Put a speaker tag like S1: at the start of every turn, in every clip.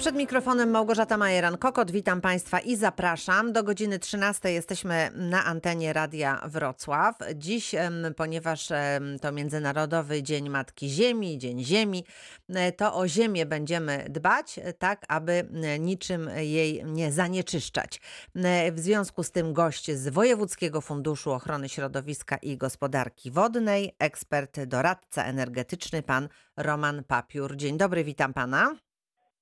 S1: Przed mikrofonem Małgorzata Majeran-Kokot. Witam Państwa i zapraszam. Do godziny 13 jesteśmy na antenie Radia Wrocław. Dziś, ponieważ to Międzynarodowy Dzień Matki Ziemi, Dzień Ziemi, e, to o ziemię będziemy dbać, e, tak aby e, niczym jej nie zanieczyszczać. W związku z tym gość z Wojewódzkiego Funduszu Ochrony Środowiska i Gospodarki Wodnej, ekspert, doradca energetyczny, pan Roman Papiur. Dzień dobry, witam pana.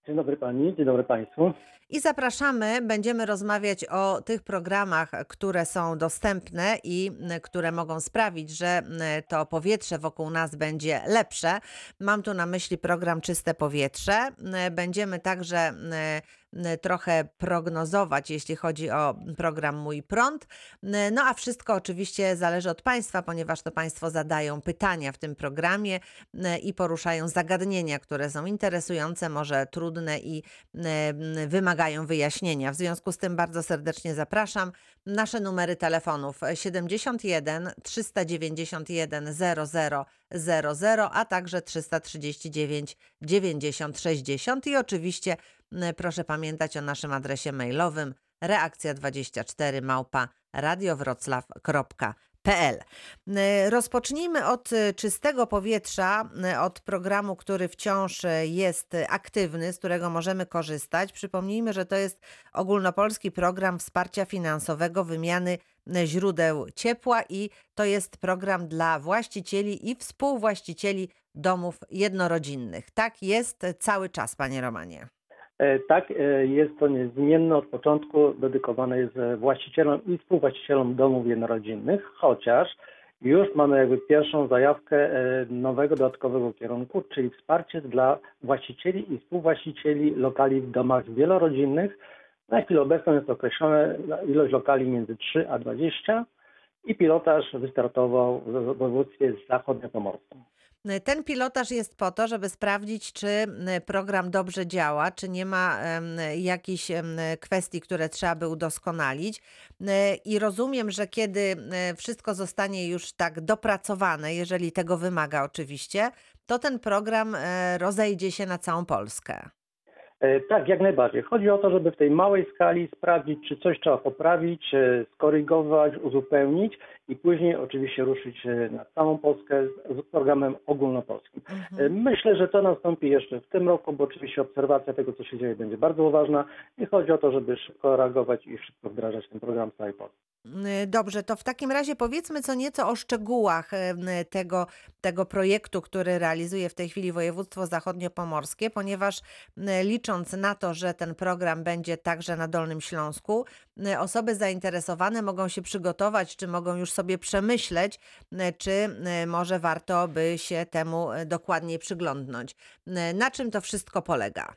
S2: Dzień dobry Pani, dzień dobry Państwu.
S1: I zapraszamy, będziemy rozmawiać o tych programach, które są dostępne i które mogą sprawić, że to powietrze wokół nas będzie lepsze. Mam tu na myśli program Czyste Powietrze. Będziemy także trochę prognozować, jeśli chodzi o program Mój Prąd. No a wszystko oczywiście zależy od Państwa, ponieważ to Państwo zadają pytania w tym programie i poruszają zagadnienia, które są interesujące, może trudne i wymagają wyjaśnienia. W związku z tym bardzo serdecznie zapraszam. Nasze numery telefonów 71 391 00 00, a także 339 90 60 i oczywiście proszę pamiętać o naszym adresie mailowym reakcja24 małpa radiowroclaw.pl. Rozpocznijmy od y, czystego powietrza, od programu, który wciąż y, jest aktywny, z którego możemy korzystać. Przypomnijmy, że to jest ogólnopolski program wsparcia finansowego wymiany źródeł ciepła i to jest program dla właścicieli i współwłaścicieli domów jednorodzinnych. Tak jest cały czas, panie Romanie.
S2: E, Tak, e, jest to niezmienne od początku, dedykowane jest e, właścicielom i współwłaścicielom domów jednorodzinnych, chociaż już mamy jakby pierwszą zajawkę nowego, dodatkowego kierunku, czyli wsparcie dla właścicieli i współwłaścicieli lokali w domach wielorodzinnych. Na chwilę obecną jest określona ilość lokali między 3 a 20 i pilotaż wystartował w województwie zachodniopomorskim.
S1: Y, Ten pilotaż jest po to, żeby sprawdzić, czy y, program dobrze działa, czy nie ma jakichś kwestii, które trzeba by udoskonalić. Y, I rozumiem, że kiedy wszystko zostanie już tak dopracowane, jeżeli tego wymaga oczywiście, to ten program e, rozejdzie się na całą Polskę.
S2: E, Tak, jak najbardziej. Chodzi o to, żeby w tej małej skali sprawdzić, czy coś trzeba poprawić, e, skorygować, uzupełnić i później oczywiście ruszyć e, na całą Polskę z programem ogólnopolskim.
S1: Mhm.
S2: Myślę, że to nastąpi jeszcze w tym roku, bo oczywiście obserwacja tego, co się dzieje, będzie bardzo ważna i chodzi o to, żeby szybko reagować i szybko wdrażać ten program w całej Polsce.
S1: Y, Dobrze, to w takim razie powiedzmy co nieco o szczegółach em, tego, tego projektu, który realizuje w tej chwili województwo zachodniopomorskie, ponieważ y, licząc na to, że ten program będzie także na Dolnym Śląsku, y, osoby zainteresowane mogą się przygotować, czy mogą już sobie przemyśleć, y, czy y, może warto by się temu y, dokładniej przyglądnąć. Y, Na czym to wszystko polega?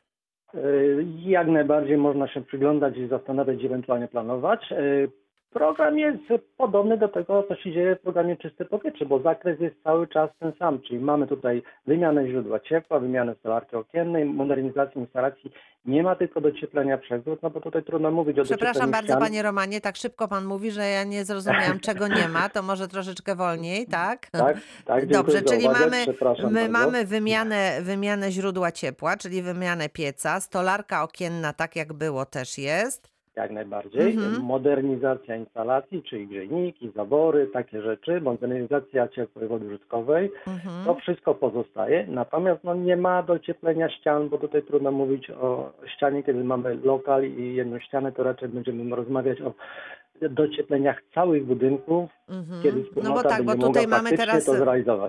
S2: Jak najbardziej można się przyglądać i zastanawiać, ewentualnie planować. Program jest podobny do tego, co się dzieje w programie Czyste Powietrze, bo zakres jest cały czas ten sam, czyli mamy tutaj wymianę źródła ciepła, wymianę stolarki okiennej, modernizację instalacji. Nie ma tylko docieplenia przegród, no bo tutaj trudno mówić o
S1: Przepraszam bardzo,
S2: ścian.
S1: panie Romanie, tak szybko pan mówi, że ja nie zrozumiałam, czego nie ma. To może troszeczkę wolniej, tak?
S2: Tak, tak,
S1: Dobrze, czyli mamy, my
S2: bardzo.
S1: mamy wymianę, wymianę źródła ciepła, czyli wymianę pieca, stolarka okienna, tak jak było, też jest.
S2: Jak najbardziej.
S1: Mhm.
S2: Modernizacja instalacji, czyli grzejniki, zabory, takie rzeczy, modernizacja ciepłej wody użytkowej.
S1: Mhm.
S2: To wszystko pozostaje, natomiast no, nie ma docieplenia ścian, bo tutaj trudno mówić o ścianie, kiedy mamy lokal i jedną ścianę, to raczej będziemy rozmawiać o dociepleniach całych budynków,
S1: Mhm.
S2: kiedy
S1: No bo tak, bo tutaj mamy teraz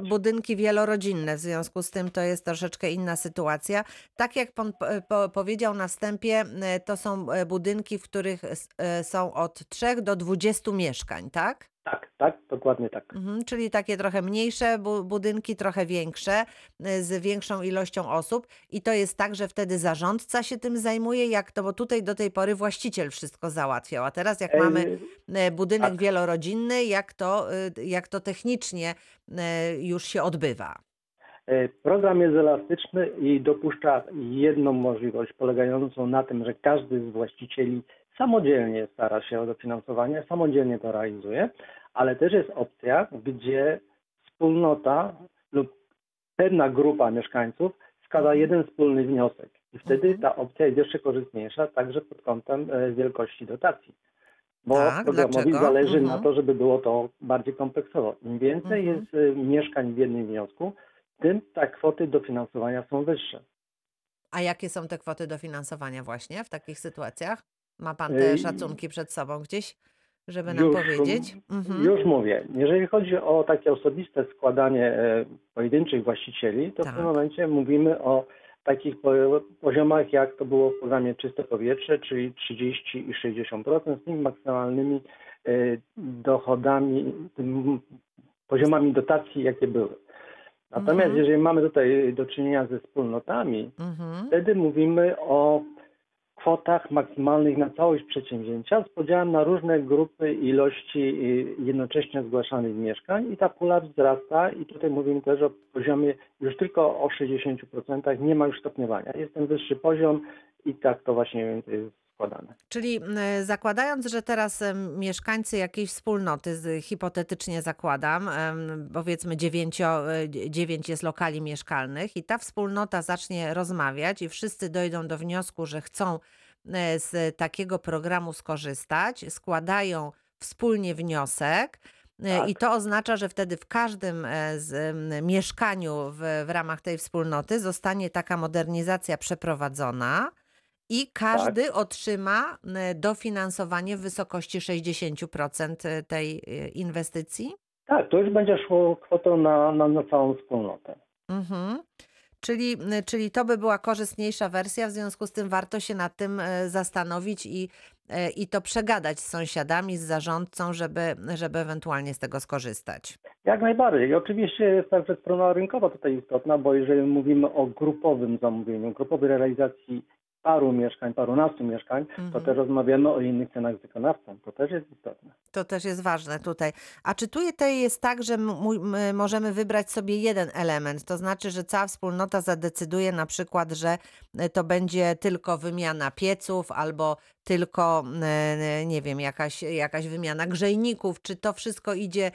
S1: budynki wielorodzinne, w związku z tym to jest troszeczkę inna sytuacja. Tak jak pan po, po, powiedział na wstępie, e, to są e, budynki, w których e, są od 3 do 20 mieszkań, tak?
S2: Tak, dokładnie tak.
S1: Mhm, czyli takie trochę mniejsze bu- budynki, trochę większe, y, z większą ilością osób. I to jest tak, że wtedy zarządca się tym zajmuje, jak to, bo tutaj do tej pory właściciel wszystko załatwiał, a teraz jak mamy
S2: e,
S1: budynek
S2: tak.
S1: wielorodzinny, jak to, y, jak to technicznie już się odbywa.
S2: Program jest elastyczny i dopuszcza jedną możliwość polegającą na tym, że każdy z właścicieli samodzielnie stara się o dofinansowanie, samodzielnie to realizuje, ale też jest opcja, gdzie wspólnota lub pewna grupa mieszkańców składa jeden wspólny wniosek. I wtedy
S1: Mhm.
S2: ta opcja jest jeszcze korzystniejsza także pod kątem e, wielkości dotacji. Bo
S1: Tak,
S2: programowi
S1: dlaczego?
S2: zależy na
S1: Mhm.
S2: to, żeby było to bardziej kompleksowo. Im więcej
S1: Mhm.
S2: jest e, mieszkań w jednym wniosku, tym te kwoty dofinansowania są wyższe.
S1: A jakie są te kwoty dofinansowania właśnie w takich sytuacjach? Ma pan te
S2: Ej,
S1: szacunki przed sobą gdzieś, żeby nam
S2: Już,
S1: powiedzieć? Mhm.
S2: już mówię. Jeżeli chodzi o takie osobiste składanie e, pojedynczych właścicieli, to w
S1: Tak.
S2: tym momencie mówimy o takich po- poziomach, jak to było w programie Czyste Powietrze, czyli 30 i 60% z tymi maksymalnymi e, dochodami, poziomami dotacji, jakie były. Natomiast
S1: Mhm.
S2: jeżeli mamy tutaj do czynienia ze wspólnotami,
S1: Mhm.
S2: Wtedy mówimy o kwotach maksymalnych na całość przedsięwzięcia z podziałem na różne grupy ilości y, jednocześnie zgłaszanych mieszkań i ta pula wzrasta i tutaj mówimy też o poziomie już tylko o 60%, nie ma już stopniowania. Jest ten wyższy poziom i tak to właśnie jest składane.
S1: Czyli zakładając, że teraz mieszkańcy jakiejś wspólnoty, hipotetycznie zakładam, powiedzmy dziewięcio, e, dzie- dziewięć jest lokali mieszkalnych i ta wspólnota zacznie rozmawiać i wszyscy dojdą do wniosku, że chcą e, z takiego programu skorzystać, składają wspólnie wniosek. e,
S2: Tak.
S1: I to oznacza, że wtedy w każdym z, mieszkaniu w, w ramach tej wspólnoty zostanie taka modernizacja przeprowadzona. I każdy otrzyma e, dofinansowanie w wysokości 60% tej e, inwestycji?
S2: Tak, to już będzie szło kwotą na, na, na całą wspólnotę.
S1: Mhm. Czyli, czyli to by była korzystniejsza wersja, w związku z tym warto się nad tym e, zastanowić i, e, i to przegadać z sąsiadami, z zarządcą, żeby, żeby ewentualnie z tego skorzystać.
S2: Jak najbardziej. Oczywiście jest także strona rynkowa tutaj istotna, bo jeżeli mówimy o grupowym zamówieniu, grupowej realizacji paru mieszkań, parunastu mieszkań, to
S1: Mhm.
S2: też rozmawiamy o innych cenach z wykonawcą. To też jest istotne.
S1: To też jest ważne tutaj. A czy tutaj jest tak, że możemy wybrać sobie jeden element? To znaczy, że cała wspólnota zadecyduje na przykład, że e, to będzie tylko wymiana pieców albo tylko, e, nie wiem, jakaś, jakaś wymiana grzejników. Czy to wszystko idzie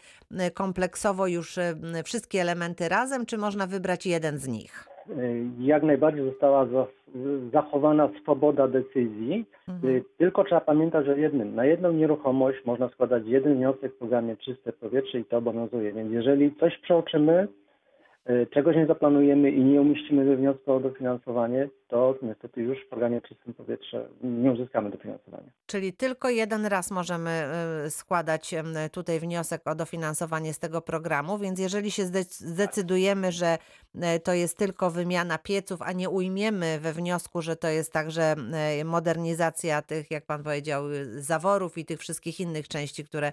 S1: kompleksowo już e, wszystkie elementy razem, czy można wybrać jeden z nich?
S2: Y, Jak najbardziej została za- zachowana swoboda decyzji,
S1: Mhm.
S2: Y, tylko trzeba pamiętać o jednym. Na jedną nieruchomość można składać jeden wniosek w programie Czyste Powietrze i to obowiązuje. Więc jeżeli coś przeoczymy, czegoś nie zaplanujemy i nie umieścimy we wniosku o dofinansowanie, to niestety już w programie Czystym Powietrze nie uzyskamy dofinansowania.
S1: Czyli tylko jeden raz możemy y, składać tutaj wniosek o dofinansowanie z tego programu, więc jeżeli się zdec- zdecydujemy, że e, to jest tylko wymiana pieców, a nie ujmiemy we wniosku, że to jest także e, modernizacja tych, jak pan powiedział, zaworów i tych wszystkich innych części, które,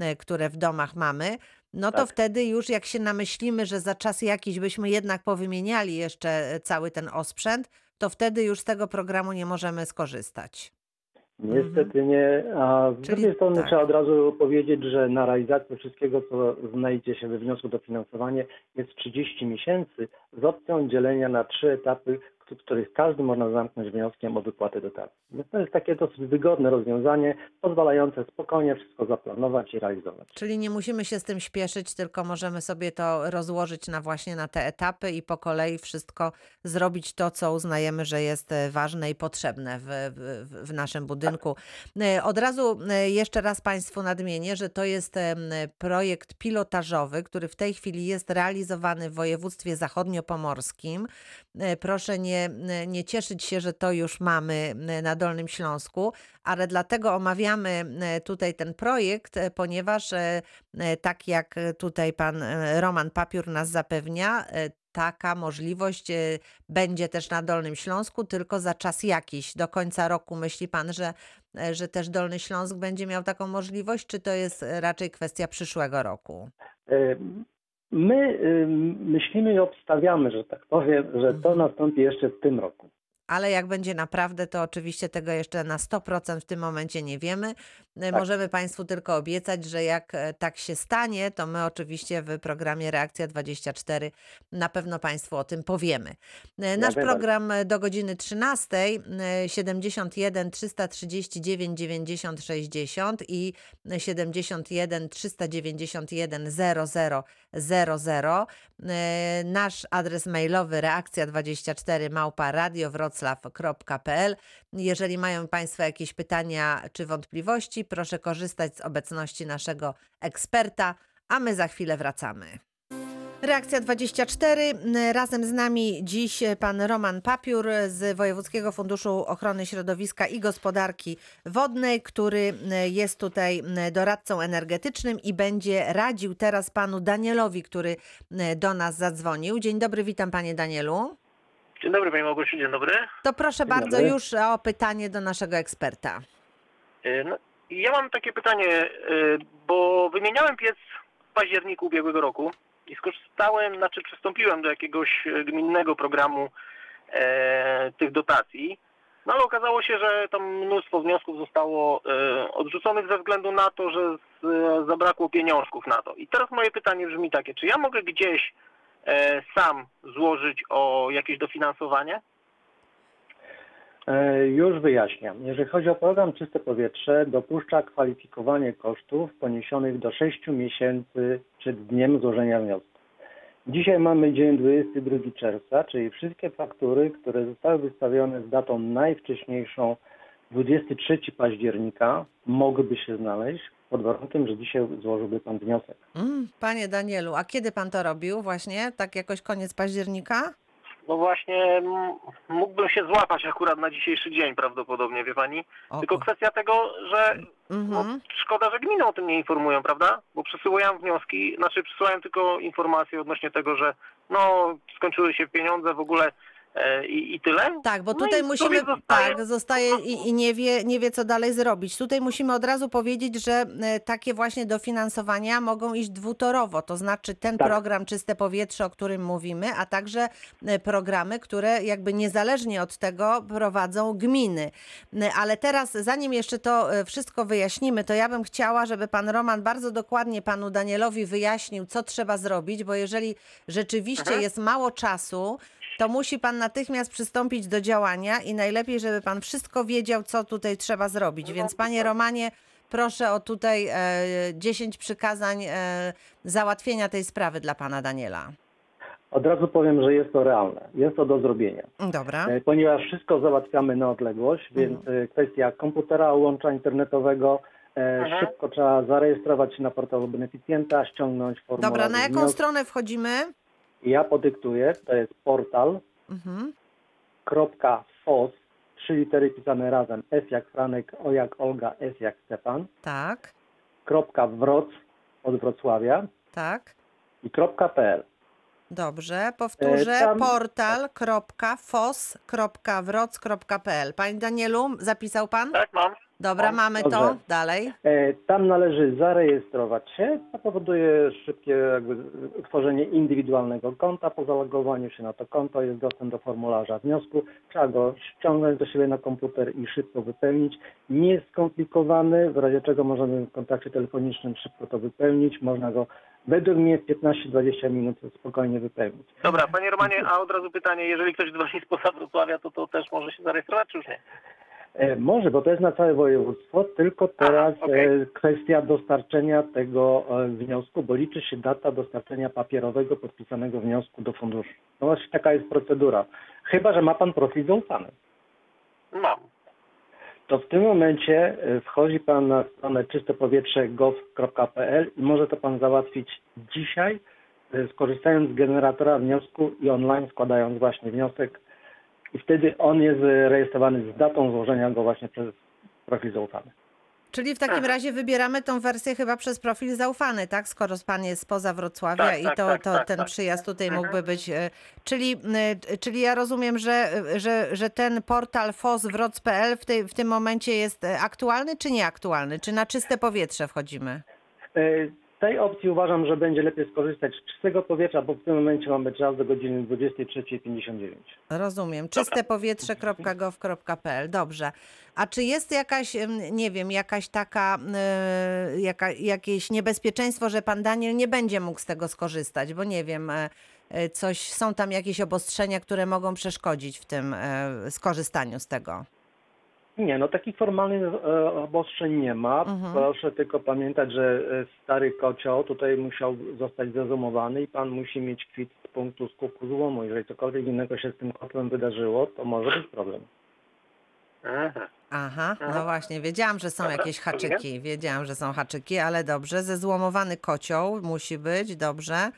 S1: e, które w domach mamy, no to
S2: Tak.
S1: wtedy już jak się namyślimy, że za czas jakiś byśmy jednak powymieniali jeszcze e, cały ten osprzęt, to wtedy już z tego programu nie możemy skorzystać.
S2: Niestety nie. A z
S1: Mhm. Czyli
S2: drugiej strony
S1: tak.
S2: trzeba od razu powiedzieć, że na realizację wszystkiego, co znajdzie się we wniosku dofinansowanie, jest 30 miesięcy z opcją dzielenia na trzy etapy, których każdy można zamknąć wnioskiem o wypłatę dotacji. Więc to jest takie dosyć wygodne rozwiązanie, pozwalające spokojnie wszystko zaplanować i realizować.
S1: Czyli nie musimy się z tym śpieszyć, tylko możemy sobie to rozłożyć na właśnie na te etapy i po kolei wszystko zrobić to, co uznajemy, że jest e, ważne i potrzebne w, w, w naszym budynku. E, Od razu e, jeszcze raz Państwu nadmienię, że to jest projekt pilotażowy, który w tej chwili jest realizowany w województwie zachodniopomorskim. Proszę nie, nie cieszyć się, że to już mamy e, na Dolnym Śląsku, ale dlatego omawiamy e, tutaj ten projekt, e, ponieważ e, e, tak jak tutaj pan Roman Papiur nas zapewnia, taka możliwość będzie też na Dolnym Śląsku, tylko za czas jakiś. Do końca roku myśli pan, że, że też Dolny Śląsk będzie miał taką możliwość, czy to jest raczej kwestia przyszłego roku?
S2: My y, myślimy i obstawiamy, że tak powiem, że to
S1: Mhm.
S2: nastąpi jeszcze w tym roku.
S1: Ale jak będzie naprawdę, to oczywiście tego jeszcze na 100% w tym momencie nie wiemy. E,
S2: Tak.
S1: Możemy Państwu tylko obiecać, że jak e, tak się stanie, to my oczywiście w programie Reakcja 24 na pewno Państwu o tym powiemy. E, Nasz
S2: najbardziej.
S1: program e, do godziny 13, e, 71 339 90 60 i 71 391 00 00. E, Nasz adres mailowy reakcja24 małpa radiowrocław wroclaw.pl. Jeżeli mają Państwo jakieś pytania czy wątpliwości, proszę korzystać z obecności naszego eksperta, a my za chwilę wracamy. Reakcja 24. Razem z nami dziś pan Roman Papiur z Wojewódzkiego Funduszu Ochrony Środowiska i Gospodarki Wodnej, który jest tutaj doradcą energetycznym i będzie radził teraz panu Danielowi, który do nas zadzwonił. Dzień dobry, witam panie Danielu.
S3: Dzień dobry Pani Małgosiu, dzień dobry.
S1: To proszę
S2: Dzień
S1: bardzo
S2: dobry.
S1: już o pytanie do naszego eksperta.
S3: E, No, ja mam takie pytanie, e, bo wymieniałem piec w październiku ubiegłego roku i skorzystałem, znaczy przystąpiłem do jakiegoś e, gminnego programu e, tych dotacji. No ale okazało się, że tam mnóstwo wniosków zostało e, odrzuconych ze względu na to, że z, e, zabrakło pieniążków na to. I teraz moje pytanie brzmi takie, czy ja mogę gdzieś e, sam złożyć o jakieś dofinansowanie?
S2: E, Już wyjaśniam. Jeżeli chodzi o program Czyste Powietrze, dopuszcza kwalifikowanie kosztów poniesionych do 6 miesięcy przed dniem złożenia wniosku. Dzisiaj mamy dzień 22 czerwca, czyli wszystkie faktury, które zostały wystawione z datą najwcześniejszą 23 października mogłyby się znaleźć pod warunkiem, że dzisiaj złożyłby Pan wniosek.
S1: Mm, panie Danielu, a kiedy pan to robił właśnie? Tak jakoś koniec października?
S3: No właśnie, mógłbym się złapać akurat na dzisiejszy dzień prawdopodobnie, wie pani.
S1: O,
S3: Tylko kwestia tego, że no,
S1: Mhm.
S3: szkoda, że gminy o tym nie informują, prawda? Bo przesyłają wnioski, znaczy przesyłają tylko informacje odnośnie tego, że no skończyły się pieniądze w ogóle i, i tyle.
S1: Tak, bo
S3: No
S1: tutaj
S3: i
S1: musimy,
S3: zostaje
S1: tak, zostaje i, i nie, wie, nie wie, co dalej zrobić. Tutaj musimy od razu powiedzieć, że e, takie właśnie dofinansowania mogą iść dwutorowo, to znaczy ten
S2: Tak.
S1: program Czyste Powietrze, o którym mówimy, a także e, programy, które jakby niezależnie od tego prowadzą gminy. E, Ale teraz, zanim jeszcze to e, wszystko wyjaśnimy, to ja bym chciała, żeby pan Roman bardzo dokładnie panu Danielowi wyjaśnił, co trzeba zrobić, bo jeżeli rzeczywiście
S3: Mhm.
S1: jest mało czasu, to musi pan natychmiast przystąpić do działania i najlepiej, żeby pan wszystko wiedział, co tutaj trzeba zrobić. Więc panie Romanie, proszę o tutaj e, 10 przykazań e, załatwienia tej sprawy dla pana Daniela.
S2: Od razu powiem, że jest to realne. Jest to do zrobienia.
S1: Dobra.
S2: E, Ponieważ wszystko załatwiamy na odległość, więc e, kwestia komputera, łącza internetowego, e,
S3: Mhm.
S2: szybko trzeba zarejestrować się na portalu beneficjenta, ściągnąć formularz.
S1: Dobra, na jaką
S2: wniosku.
S1: stronę wchodzimy?
S2: Ja podyktuję, to jest portal
S1: Mhm.
S2: .fos, trzy litery pisane razem, S jak Franek, O jak Olga, S jak Stefan,
S1: Tak,
S2: kropka wroc od Wrocławia
S1: tak.
S2: i kropka .pl.
S1: Dobrze, powtórzę.
S2: E, tam-
S1: portal.fos.wroc.pl. Panie Danielu, zapisał pan?
S3: Tak, mam.
S1: Dobra,
S3: Mam.
S1: mamy to.
S2: Dobrze.
S1: Dalej.
S2: E, Tam należy zarejestrować się, to powoduje szybkie jakby utworzenie indywidualnego konta. Po zalogowaniu się na to konto jest dostęp do formularza wniosku. Trzeba go ściągnąć do siebie na komputer i szybko wypełnić. Nie jest skomplikowany, w razie czego możemy w kontakcie telefonicznym szybko to wypełnić. Można go według mnie w 15-20 minut spokojnie wypełnić.
S3: Dobra, panie Romanie, a od razu pytanie, jeżeli ktoś dzwoni spoza Wrocławia, to to też może się zarejestrować, czy już nie?
S2: E, Może, bo to jest na całe województwo, tylko teraz
S3: okej.
S2: e, kwestia dostarczenia tego e, wniosku, bo liczy się data dostarczenia papierowego podpisanego wniosku do funduszu. No właśnie taka jest procedura. Chyba, że ma Pan profil zaufany.
S3: Mam.
S2: To w tym momencie wchodzi Pan na stronę czystopowietrze.gov.pl i może to Pan załatwić dzisiaj, skorzystając z generatora wniosku i online składając właśnie wniosek i wtedy on jest rejestrowany z datą złożenia go właśnie przez profil zaufany.
S1: Czyli w takim
S3: Aha.
S1: razie wybieramy tą wersję chyba przez profil zaufany, tak? Skoro pan jest spoza Wrocławia
S3: Tak,
S1: i
S3: tak,
S1: to,
S3: tak,
S1: to
S3: tak,
S1: ten
S3: tak.
S1: przyjazd tutaj
S3: Mhm.
S1: mógłby być. e, Czyli, e, czyli ja rozumiem, że, że, że ten portal foswroc.pl w, tej, w tym momencie jest e, aktualny czy nieaktualny? Czy na czyste powietrze wchodzimy?
S2: Tej opcji uważam, że będzie lepiej skorzystać z czystego powietrza, bo w tym momencie mamy czas do godziny 23.59.
S1: Rozumiem. Czystepowietrze.gov.pl. Dobrze. A czy jest jakaś, nie wiem, jakaś taka, e, jaka, jakieś niebezpieczeństwo, że pan Daniel nie będzie mógł z tego skorzystać? Bo nie wiem, e, e, coś, są tam jakieś obostrzenia, które mogą przeszkodzić w tym skorzystaniu z tego.
S2: Nie, no takich formalnych e, obostrzeń nie ma.
S1: Mhm.
S2: Proszę tylko pamiętać, że e, stary kocioł tutaj musiał zostać zezumowany i pan musi mieć kwit z punktu skutku złomu. Jeżeli cokolwiek innego się z tym kotłem wydarzyło, to może być problem.
S4: Aha.
S1: Aha, no właśnie, wiedziałam, że są
S4: Dobra,
S1: jakieś haczyki, wiedziałam, że są haczyki, ale dobrze, zezłomowany kocioł musi być, dobrze.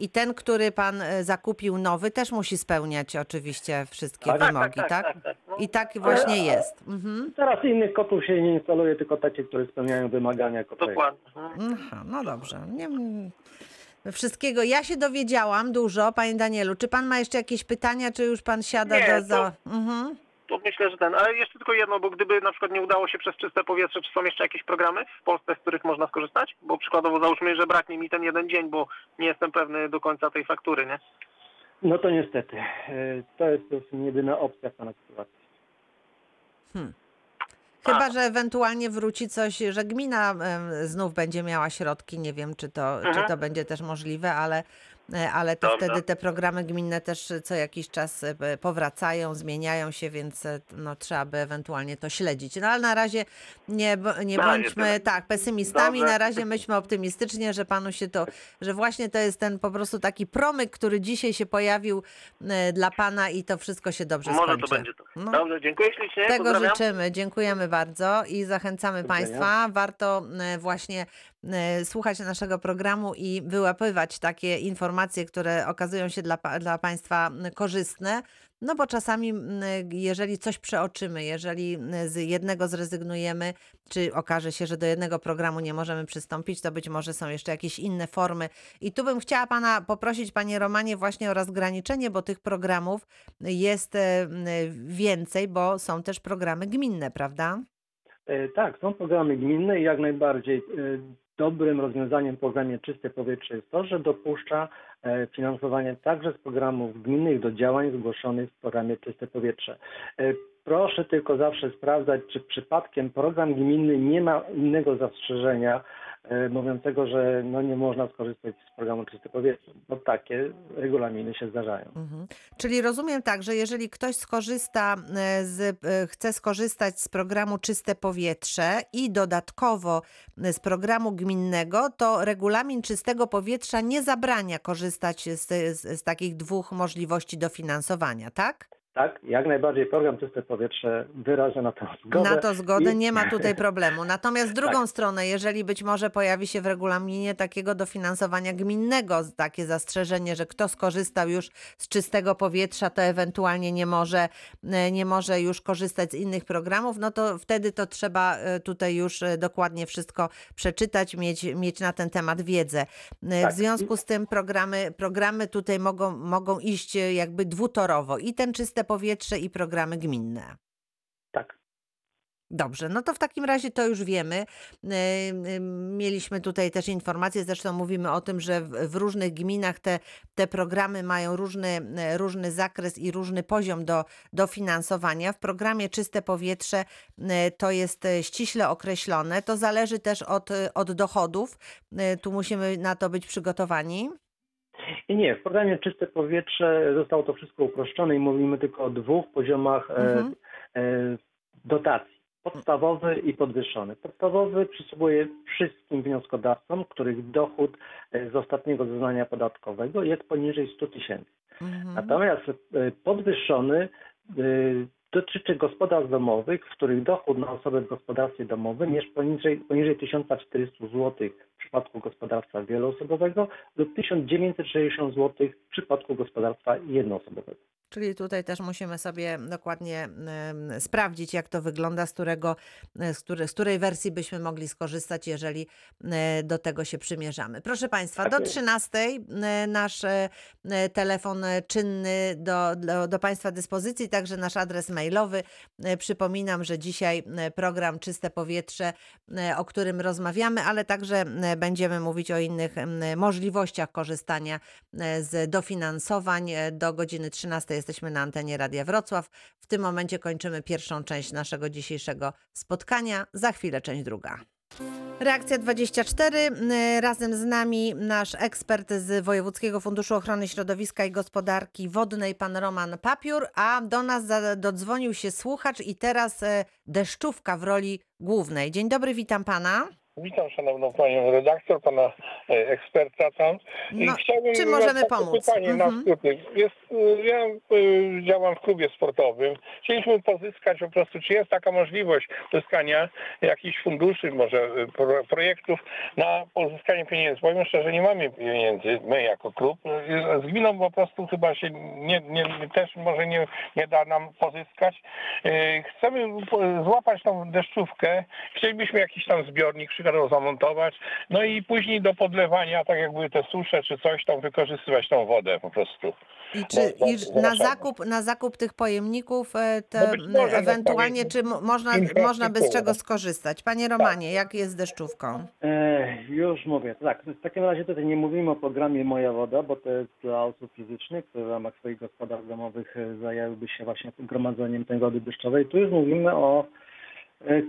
S1: I ten, który pan e, zakupił nowy, też musi spełniać oczywiście wszystkie
S2: Tak,
S1: wymogi, tak?
S4: tak, tak. No,
S1: I tak właśnie jest. Mhm.
S2: Teraz innych kotów się nie instaluje, tylko takie, które spełniają wymagania kotego.
S4: dokładnie. Mhm.
S1: Aha, no dobrze. Nie, wszystkiego. Ja się dowiedziałam dużo, panie Danielu. Czy pan ma jeszcze jakieś pytania, czy już pan siada
S4: Nie,
S1: do...
S4: to-
S1: Za... Mhm.
S4: To myślę, że ten. Ale jeszcze tylko jedno, bo gdyby na przykład nie udało się przez czyste powietrze, czy są jeszcze jakieś programy w Polsce, z których można skorzystać? Bo przykładowo załóżmy, że braknie mi ten jeden dzień, bo nie jestem pewny do końca tej faktury, nie?
S2: No to niestety. e, To jest, to jest jedyna opcja w pana sytuacji.
S1: Chyba, że ewentualnie wróci coś, że gmina znów będzie miała środki. Nie wiem, czy to, czy
S4: Mhm.
S1: to będzie też możliwe, ale, ale to
S4: Dobra.
S1: wtedy te programy gminne też co jakiś czas e, powracają, zmieniają się, więc e, no, trzeba by ewentualnie to śledzić. No ale na razie nie, nie bądźmy tak pesymistami,
S4: Dobrze.
S1: na razie myślmy optymistycznie, że panu się to, że właśnie to jest ten po prostu taki promyk, który dzisiaj się pojawił e, dla pana i to wszystko się dobrze
S4: Może
S1: skończy.
S4: to będzie to.
S1: No.
S4: Dobrze, dziękuję ślicznie.
S1: Tego
S4: pozdrawiam.
S1: życzymy, dziękujemy bardzo i zachęcamy
S2: Dziękuję.
S1: Państwa. Warto e, właśnie e, słuchać naszego programu i wyłapywać takie informacje, które okazują się dla, dla Państwa m, korzystne. No bo czasami, m, jeżeli coś przeoczymy, jeżeli z jednego zrezygnujemy, czy okaże się, że do jednego programu nie możemy przystąpić, to być może są jeszcze jakieś inne formy. I tu bym chciała Pana poprosić, Panie Romanie, właśnie o rozgraniczenie, bo tych programów jest więcej, bo są też programy gminne, prawda?
S2: E, Tak, są programy gminne i jak najbardziej dobrym rozwiązaniem w programie Czyste Powietrze jest to, że dopuszcza e, finansowanie także z programów gminnych do działań zgłoszonych w programie Czyste Powietrze. E, Proszę tylko zawsze sprawdzać, czy przypadkiem program gminny nie ma innego zastrzeżenia mówiącego, że no nie można skorzystać z programu Czyste Powietrze, bo takie regulaminy się zdarzają.
S1: Mhm. Czyli rozumiem tak, że jeżeli ktoś skorzysta e, z, e, chce skorzystać z programu Czyste Powietrze i dodatkowo e, z programu gminnego, to regulamin czystego powietrza nie zabrania korzystać z, z, z takich dwóch możliwości dofinansowania, tak?
S2: Tak, jak najbardziej program Czyste Powietrze wyraża na to zgodę.
S1: Na to zgodę,
S2: i-
S1: nie ma tutaj problemu. Natomiast w drugą
S2: Tak.
S1: stronę, jeżeli być może pojawi się w regulaminie takiego dofinansowania gminnego takie zastrzeżenie, że kto skorzystał już z czystego powietrza, to ewentualnie nie może, e, nie może już korzystać z innych programów, no to wtedy to trzeba e, tutaj już e, dokładnie wszystko przeczytać, mieć, mieć na ten temat wiedzę. E, W
S2: Tak.
S1: związku z tym programy, programy tutaj mogą, mogą iść jakby dwutorowo i ten czyste powietrze i programy gminne.
S2: Tak.
S1: Dobrze, no to w takim razie to już wiemy. Yy, yy, Mieliśmy tutaj też informacje, zresztą mówimy o tym, że w, różnych gminach te, te programy mają różny, yy, różny zakres i różny poziom do, dofinansowania. W programie Czyste Powietrze to jest ściśle określone. To zależy też od, od dochodów. Tu musimy na to być przygotowani.
S2: I nie, w programie Czyste Powietrze zostało to wszystko uproszczone i mówimy tylko o dwóch poziomach e,
S1: Mhm.
S2: e, dotacji. Podstawowy i podwyższony. Podstawowy przysługuje wszystkim wnioskodawcom, których dochód e, z ostatniego zeznania podatkowego jest poniżej 100 tysięcy.
S1: Mhm.
S2: Natomiast e, podwyższony e, dotyczy gospodarstw domowych, w których dochód na osobę w gospodarstwie domowym jest poniżej, poniżej 1400 zł przypadku gospodarstwa wieloosobowego lub 1960 zł w przypadku gospodarstwa jednoosobowego.
S1: Czyli tutaj też musimy sobie dokładnie em, sprawdzić, jak to wygląda, z, którego, e, z, której, z której wersji byśmy mogli skorzystać, jeżeli e, do tego się przymierzamy. Proszę Państwa, do
S2: jest.
S1: 13 e, nasz e, e, telefon czynny do, do, do Państwa dyspozycji, także nasz adres mailowy. Przypominam, że dzisiaj program Czyste Powietrze, o którym rozmawiamy, ale także będziemy mówić o innych możliwościach korzystania z dofinansowań. Do godziny 13 jesteśmy na antenie Radia Wrocław. W tym momencie kończymy pierwszą część naszego dzisiejszego spotkania. Za chwilę część druga. Reakcja 24. y, Razem z nami nasz ekspert z Wojewódzkiego Funduszu Ochrony Środowiska i Gospodarki Wodnej, pan Roman Papiur, a do nas dodzwonił się słuchacz i teraz e, deszczówka w roli głównej. Dzień dobry, witam pana.
S5: Witam szanowną panią redaktor, pana e, eksperta tam. I
S1: No,
S5: chciałbym
S1: czy możemy pomóc?
S5: Pytanie na
S1: Mhm.
S5: skróty. Jest, y, ja y, działam w klubie sportowym. Chcieliśmy pozyskać po prostu, czy jest taka możliwość pozyskania jakichś funduszy, może pro, projektów na pozyskanie pieniędzy. Powiem szczerze, nie mamy pieniędzy, my jako klub. Z gminą po prostu chyba się nie, nie, też może nie, nie da nam pozyskać. Chcemy złapać tą deszczówkę. Chcielibyśmy jakiś tam zbiornik przykładowo zamontować. No i później do podlewania, tak jak były te susze czy coś, tam wykorzystywać tą wodę po prostu.
S1: I
S5: No,
S1: czy
S5: no,
S1: i
S5: no,
S1: na
S5: no,
S1: zakup, na zakup tych pojemników e,
S5: No
S1: te, m, ewentualnie, czy mo- można, można by z czego skorzystać? Panie Romanie, jak jest z deszczówką?
S2: E, już mówię. Tak, w takim razie tutaj nie mówimy o programie Moja Woda, bo to jest dla osób fizycznych, które w ramach swoich gospodarstw domowych e, zajęłyby się właśnie gromadzeniem tej wody deszczowej. Tu już mówimy o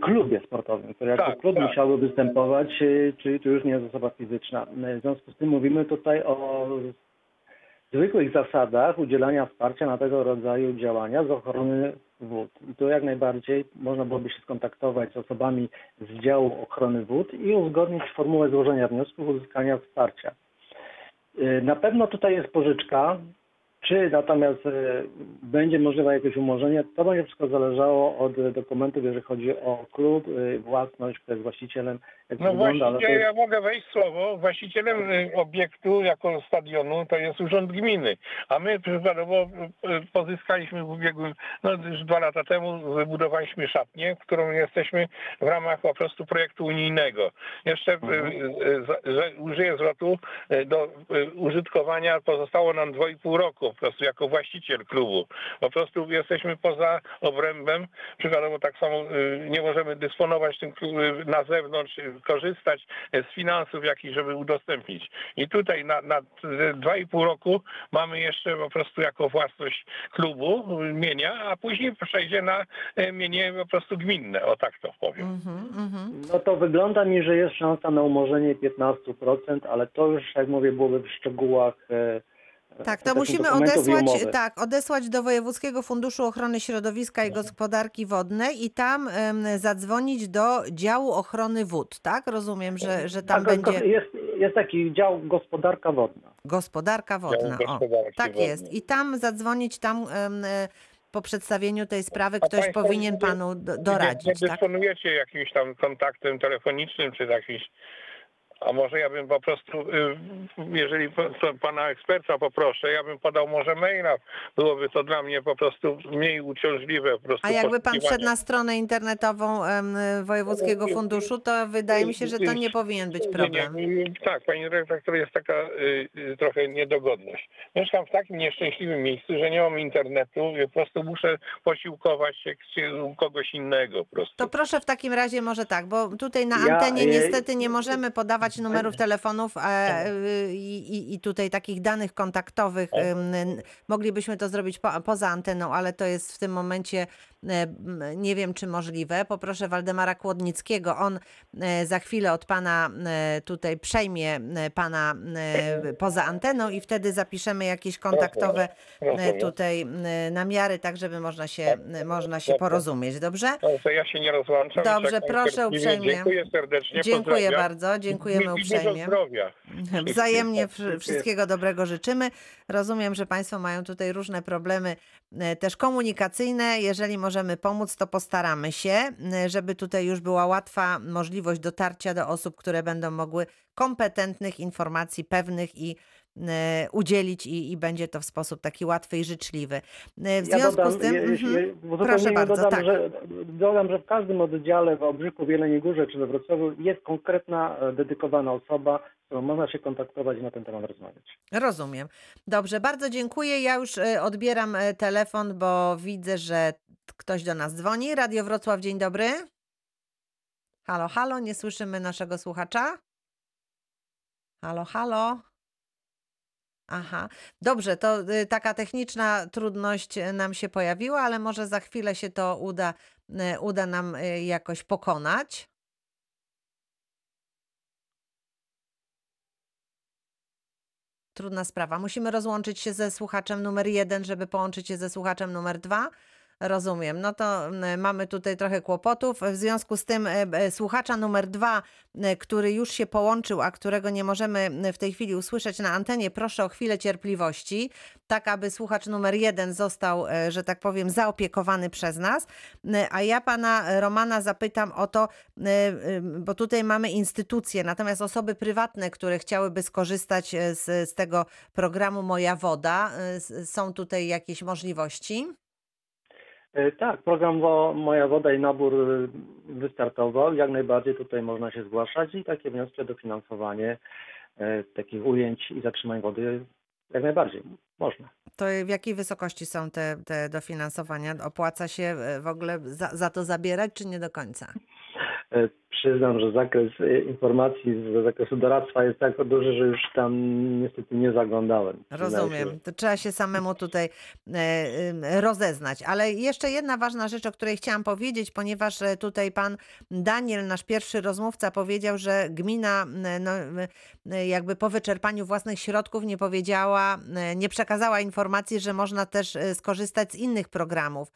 S2: klubie sportowym, jako
S5: Tak,
S2: klub
S5: tak.
S2: musiałby występować, e, czyli to już nie jest osoba fizyczna. E, W związku z tym mówimy tutaj o zwykłych zasadach udzielania wsparcia na tego rodzaju działania z ochrony wód. I tu jak najbardziej można byłoby się skontaktować z osobami z działu ochrony wód i uzgodnić formułę złożenia wniosków uzyskania wsparcia. Na pewno tutaj jest pożyczka. Czy natomiast y, będzie możliwe jakieś umorzenie, to będzie wszystko zależało od dokumentów, jeżeli chodzi o klub, y, własność, kto jest właścicielem, jak
S5: No
S2: wygląda,
S5: właściwie
S2: jest
S5: ja mogę wejść w słowo. Właścicielem y, obiektu jako stadionu to jest urząd gminy. A my przykładowo y, y, pozyskaliśmy w ubiegłym, no już dwa lata temu wybudowaliśmy szatnię, którą jesteśmy w ramach po prostu projektu unijnego. Jeszcze że użyję zwrotu do użytkowania pozostało nam dwa i pół roku po prostu jako właściciel klubu. Po prostu jesteśmy poza obrębem. Przykładowo tak samo nie możemy dysponować tym na zewnątrz, korzystać z finansów jakichś, żeby udostępnić. I tutaj na, na y, dwa i pół roku mamy jeszcze po prostu jako własność klubu mienia, a później przejdzie na y, mienie po prostu gminne, o tak to powiem.
S1: Mhm, mhm.
S2: No to wygląda mi, że jest szansa na umorzenie 15%, ale to już, jak mówię, byłoby w szczegółach.
S1: Tak, to musimy odesłać, tak, odesłać do Wojewódzkiego Funduszu Ochrony Środowiska i Gospodarki Wodnej i tam em, zadzwonić do działu ochrony wód, tak? Rozumiem, że, że tam
S2: Tak,
S1: będzie
S2: Jest, jest taki dział gospodarka wodna.
S1: gospodarka wodna. O,
S5: gospodarki
S1: tak
S5: wodnej.
S1: jest. I tam zadzwonić tam em, e, po przedstawieniu tej sprawy
S5: A
S1: ktoś
S5: państwo
S1: powinien
S5: nie-
S1: panu do, doradzić,
S5: nie
S1: tak?
S5: dysponujecie jakimś tam kontaktem telefonicznym, czy jakimś... A może ja bym po prostu, y, jeżeli pana eksperta poproszę, ja bym podał może maila. Byłoby to dla mnie po prostu mniej uciążliwe. Po prostu
S1: A jakby pan wszedł na stronę internetową Wojewódzkiego Funduszu, to wydaje mi się, że to nie powinien być problem.
S5: Nie, nie, tak, pani redaktor, jest taka y, y, trochę niedogodność. Mieszkam w takim nieszczęśliwym miejscu, że nie mam internetu i po prostu muszę posiłkować się u kogoś innego po prostu.
S1: To proszę w takim razie może tak, bo tutaj na
S2: Ja,
S1: antenie
S2: e,
S1: niestety nie możemy podawać numerów telefonów e, y, i, i tutaj takich danych kontaktowych. n- Moglibyśmy to zrobić po, poza anteną, ale to jest w tym momencie e, nie wiem czy możliwe. Poproszę Waldemara Kłodnickiego. On e, za chwilę od pana e, tutaj przejmie e, pana e, poza anteną i wtedy zapiszemy jakieś kontaktowe e, tutaj e, namiary, tak żeby można się, e, można się porozumieć. Dobrze?
S5: Dobrze, ja się nie rozłączam.
S1: Dobrze, proszę uprzejmie.
S5: Dziękuję serdecznie.
S1: Dziękuję bardzo, dziękujemy uprzejmie.
S5: zdrowia.
S1: Wzajemnie wsz- wszystkiego dobrego życzymy. Rozumiem, że Państwo mają tutaj różne problemy e, też komunikacyjne. Jeżeli możemy pomóc, to postaramy się, e, żeby tutaj już była łatwa możliwość dotarcia do osób, które będą mogły kompetentnych informacji, pewnych i udzielić i, i będzie to w sposób taki łatwy i życzliwy. E, W związku z tym...
S2: je-
S1: mhm,
S2: je- w
S1: proszę bardzo,
S2: dodam,
S1: tak.
S2: że, dodam, że w każdym oddziale w Obrzyku, w Jeleniej Górze czy we Wrocławiu jest konkretna, e, dedykowana osoba, którą można się kontaktować i na ten temat rozmawiać.
S1: Rozumiem. Dobrze, bardzo dziękuję. Ja już e, odbieram e, telefon, bo widzę, że ktoś do nas dzwoni. Radio Wrocław, dzień dobry. Halo, halo, nie słyszymy naszego słuchacza? Halo, halo. Aha, dobrze, to y, taka techniczna trudność y, nam się pojawiła, ale może za chwilę się to uda, y, uda nam jakoś pokonać. Trudna sprawa. Musimy rozłączyć się ze słuchaczem numer jeden, żeby połączyć się ze słuchaczem numer dwa. Rozumiem. No to mamy tutaj trochę kłopotów. W związku z tym e, e, słuchacza numer dwa, który już się połączył, a którego nie możemy w tej chwili usłyszeć na antenie, proszę o chwilę cierpliwości, tak aby słuchacz numer jeden został, e, że tak powiem, zaopiekowany przez nas. A ja pana Romana zapytam o to, bo tutaj mamy instytucje, natomiast osoby prywatne, które chciałyby skorzystać z, z tego programu Moja Woda, są tutaj jakieś możliwości?
S2: E, Tak, program Wo- Moja Woda i Nabór e, wystartował. Jak najbardziej tutaj można się zgłaszać i takie wnioski o dofinansowanie e, takich ujęć i zatrzymań wody jak najbardziej można.
S1: To w jakiej wysokości są te, te dofinansowania? Opłaca się w ogóle za, za to zabierać, czy nie do końca?
S2: E, Przyznam, że zakres e, informacji z zakresu doradztwa jest tak duży, że już tam niestety nie zaglądałem.
S1: Rozumiem. To trzeba się samemu tutaj e, e, rozeznać. Ale jeszcze jedna ważna rzecz, o której chciałam powiedzieć, ponieważ e, tutaj pan Daniel, nasz pierwszy rozmówca, powiedział, że gmina no, jakby po wyczerpaniu własnych środków nie powiedziała, e, nie przekazała informacji, że można też skorzystać z innych programów.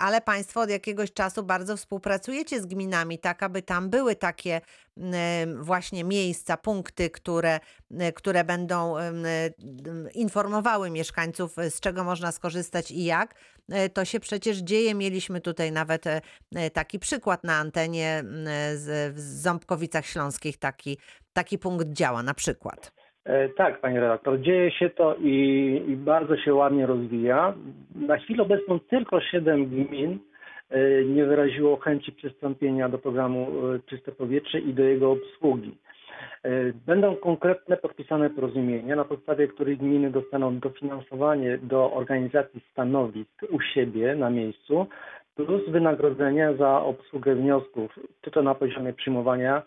S1: Ale państwo od jakiegoś czasu bardzo współpracujecie z gminami, tak aby tam były takie m, właśnie miejsca, punkty, które, m, które będą em, m, informowały mieszkańców, e, z czego można skorzystać i jak. E, To się przecież dzieje. Mieliśmy tutaj nawet e, e, taki przykład na antenie m, z, w Ząbkowicach Śląskich. Taki, taki punkt działa na przykład.
S2: E, Tak, panie redaktor, dzieje się to i, i bardzo się ładnie rozwija. Na chwilę obecną tylko 7 gmin e, nie wyraziło chęci przystąpienia do programu e, Czyste Powietrze i do jego obsługi. E, Będą konkretne podpisane porozumienia, na podstawie których gminy dostaną dofinansowanie do organizacji stanowisk u siebie na miejscu, plus wynagrodzenie za obsługę wniosków, czy to na poziomie przyjmowania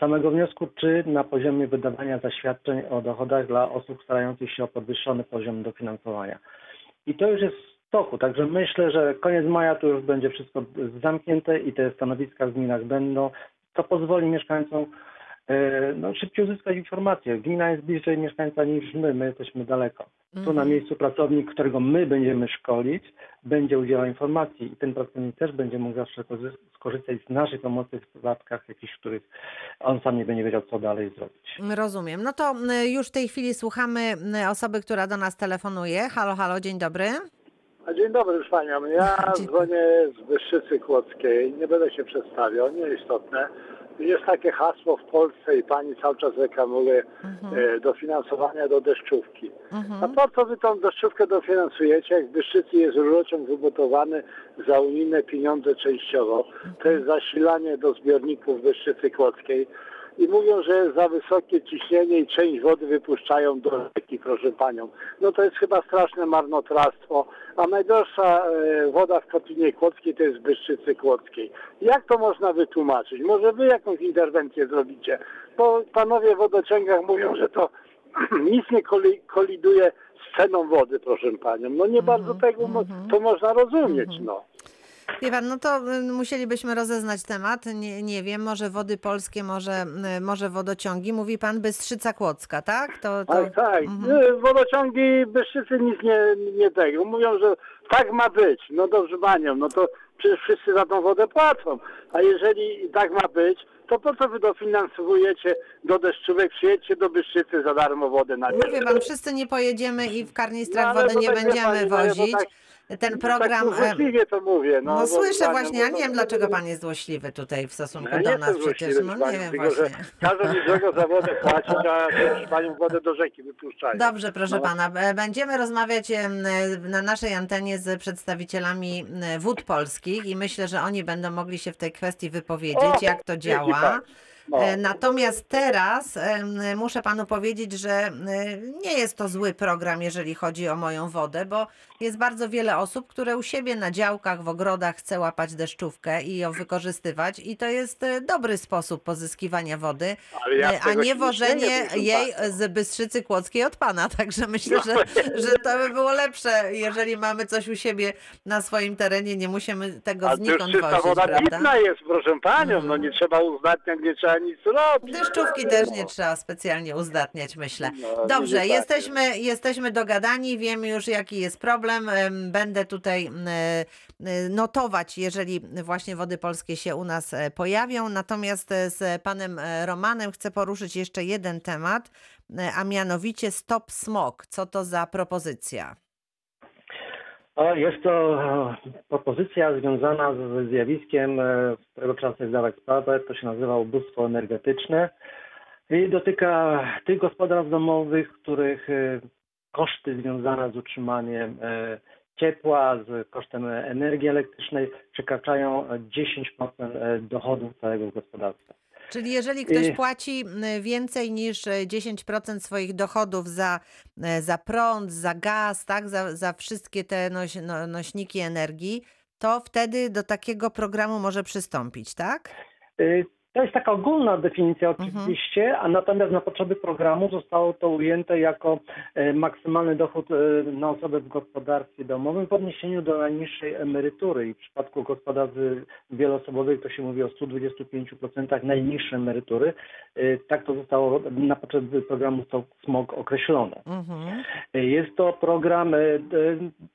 S2: samego wniosku, czy na poziomie wydawania zaświadczeń o dochodach dla osób starających się o podwyższony poziom dofinansowania. I to już jest toku, także myślę, że koniec maja to już będzie wszystko zamknięte i te stanowiska w gminach będą, co pozwoli mieszkańcom e, no, szybciej uzyskać informacje. Gmina jest bliżej mieszkańca niż my, my jesteśmy daleko. Tu na
S1: Mhm.
S2: miejscu pracownik, którego my będziemy szkolić, będzie udzielał informacji i ten pracownik też będzie mógł zawsze korzy- skorzystać z naszej pomocy w przypadkach jakichś, których on sam nie będzie wiedział, co dalej zrobić.
S1: Rozumiem. No to m, już w tej chwili słuchamy m, osoby, która do nas telefonuje. Halo, halo, dzień dobry.
S6: A Dzień dobry z panią. Ja
S1: Dzień-
S6: dzwonię z Wyszczycy Kłodzkiej. Nie będę się przedstawiał, nieistotne. Jest takie hasło w Polsce i pani cały czas reklamuje e, dofinansowania do deszczówki. A
S1: Mhm.
S6: po co wy tą deszczówkę dofinansujecie, jak w jest rurociąg wybudowany za unijne pieniądze częściowo. To jest zasilanie do zbiorników Wyszczycy Kłodzkiej. I mówią, że za wysokie ciśnienie i część wody wypuszczają do rzeki, proszę panią. No to jest chyba straszne marnotrawstwo. A najdroższa e, woda w Kotlinie Kłodzkiej to jest w Byszczycy Kłodzkiej. Jak to można wytłumaczyć? Może wy jakąś interwencję zrobicie? Bo panowie w wodociągach mówią, że to nic nie koli- koliduje z ceną wody, proszę panią. No nie bardzo tego mo- to można rozumieć, no.
S1: Wie pan, no to y, musielibyśmy rozeznać temat. Nie, nie wiem, może wody polskie, może, y, może wodociągi. Mówi pan Bystrzyca Kłodzka, tak? To, to...
S6: Tak, tak.
S1: Mhm.
S6: Nie, Wodociągi Byszczycy nic nie, nie tego. Mówią, że tak ma być. No dobrze panią, no to przecież wszyscy za tą wodę płacą. A jeżeli tak ma być, to po co wy dofinansowujecie do deszczówek? Przyjedźcie do Byszczycy za darmo wodę na
S1: Mówię pan, wszyscy nie pojedziemy i w Karnistrach
S6: No,
S1: wody
S6: to
S1: nie
S6: tak
S1: będziemy
S6: pani, no,
S1: wozić.
S6: tak-
S1: Ten program...
S6: Tak
S1: e,
S6: złośliwie to mówię. No,
S1: No, słyszę właśnie, ja nie wiem, dlaczego pan jest złośliwy tutaj w stosunku
S6: Ja
S1: do nas przecież. No nie wiem właśnie.
S6: każą mi złego za wodę płacić, a panią wodę do rzeki wypuszczają.
S1: Dobrze, proszę
S6: No.
S1: pana. E, Będziemy rozmawiać e, na naszej antenie z przedstawicielami m, wód polskich i myślę, że oni będą mogli się w tej kwestii wypowiedzieć,
S6: O,
S1: jak to działa.
S6: pani. No.
S1: E, Natomiast teraz muszę panu powiedzieć, że e, nie jest to zły program, jeżeli chodzi o moją wodę, bo jest bardzo wiele osób, które u siebie na działkach, w ogrodach chce łapać deszczówkę i ją wykorzystywać i to jest e, dobry sposób pozyskiwania wody,
S6: ja
S1: a nie
S6: nie
S1: wożenie
S6: proszę
S1: jej z Bystrzycy Kłodzkiej od pana. Także myślę, że, że to by było lepsze, jeżeli mamy coś u siebie na swoim terenie, nie musimy tego
S6: A
S1: znikąd wozić,
S6: woda
S1: prawda?
S6: pitna jest, proszę panią, no
S1: Mhm.
S6: nie trzeba uzdatniać, nie trzeba nic robić.
S1: Deszczówki też nie trzeba specjalnie uzdatniać, myślę.
S6: No,
S1: Dobrze,
S6: tak
S1: jesteśmy, jesteśmy dogadani, wiemy już jaki jest problem. Em, Będę tutaj e, notować, jeżeli właśnie wody polskie się u nas e, pojawią. Natomiast e, z panem Romanem chcę poruszyć jeszcze jeden temat, a mianowicie Stop Smog. Co to za propozycja?
S2: Jest to e, propozycja związana ze zjawiskiem, e, z którego trzeba sobie zdawać sprawę. To się nazywa ubóstwo energetyczne i dotyka tych gospodarstw domowych, których e, koszty związane z utrzymaniem e, ciepła, z kosztem energii elektrycznej przekraczają 10% e, dochodów całego gospodarstwa.
S1: Czyli jeżeli ktoś płaci więcej niż e, 10% swoich dochodów za, e, za prąd, za gaz, tak, za, za wszystkie te noś, no, nośniki energii, to wtedy do takiego programu może przystąpić, tak?
S2: To jest taka ogólna definicja
S1: Mhm.
S2: oczywiście, a natomiast na potrzeby programu zostało to ujęte jako e, maksymalny dochód e, na osobę w gospodarstwie domowym w odniesieniu do najniższej emerytury i w przypadku gospodarstw wieloosobowych to się mówi o 125% najniższej emerytury. E, Tak to zostało na potrzeby programu Smog określone.
S1: Mhm.
S2: Jest to program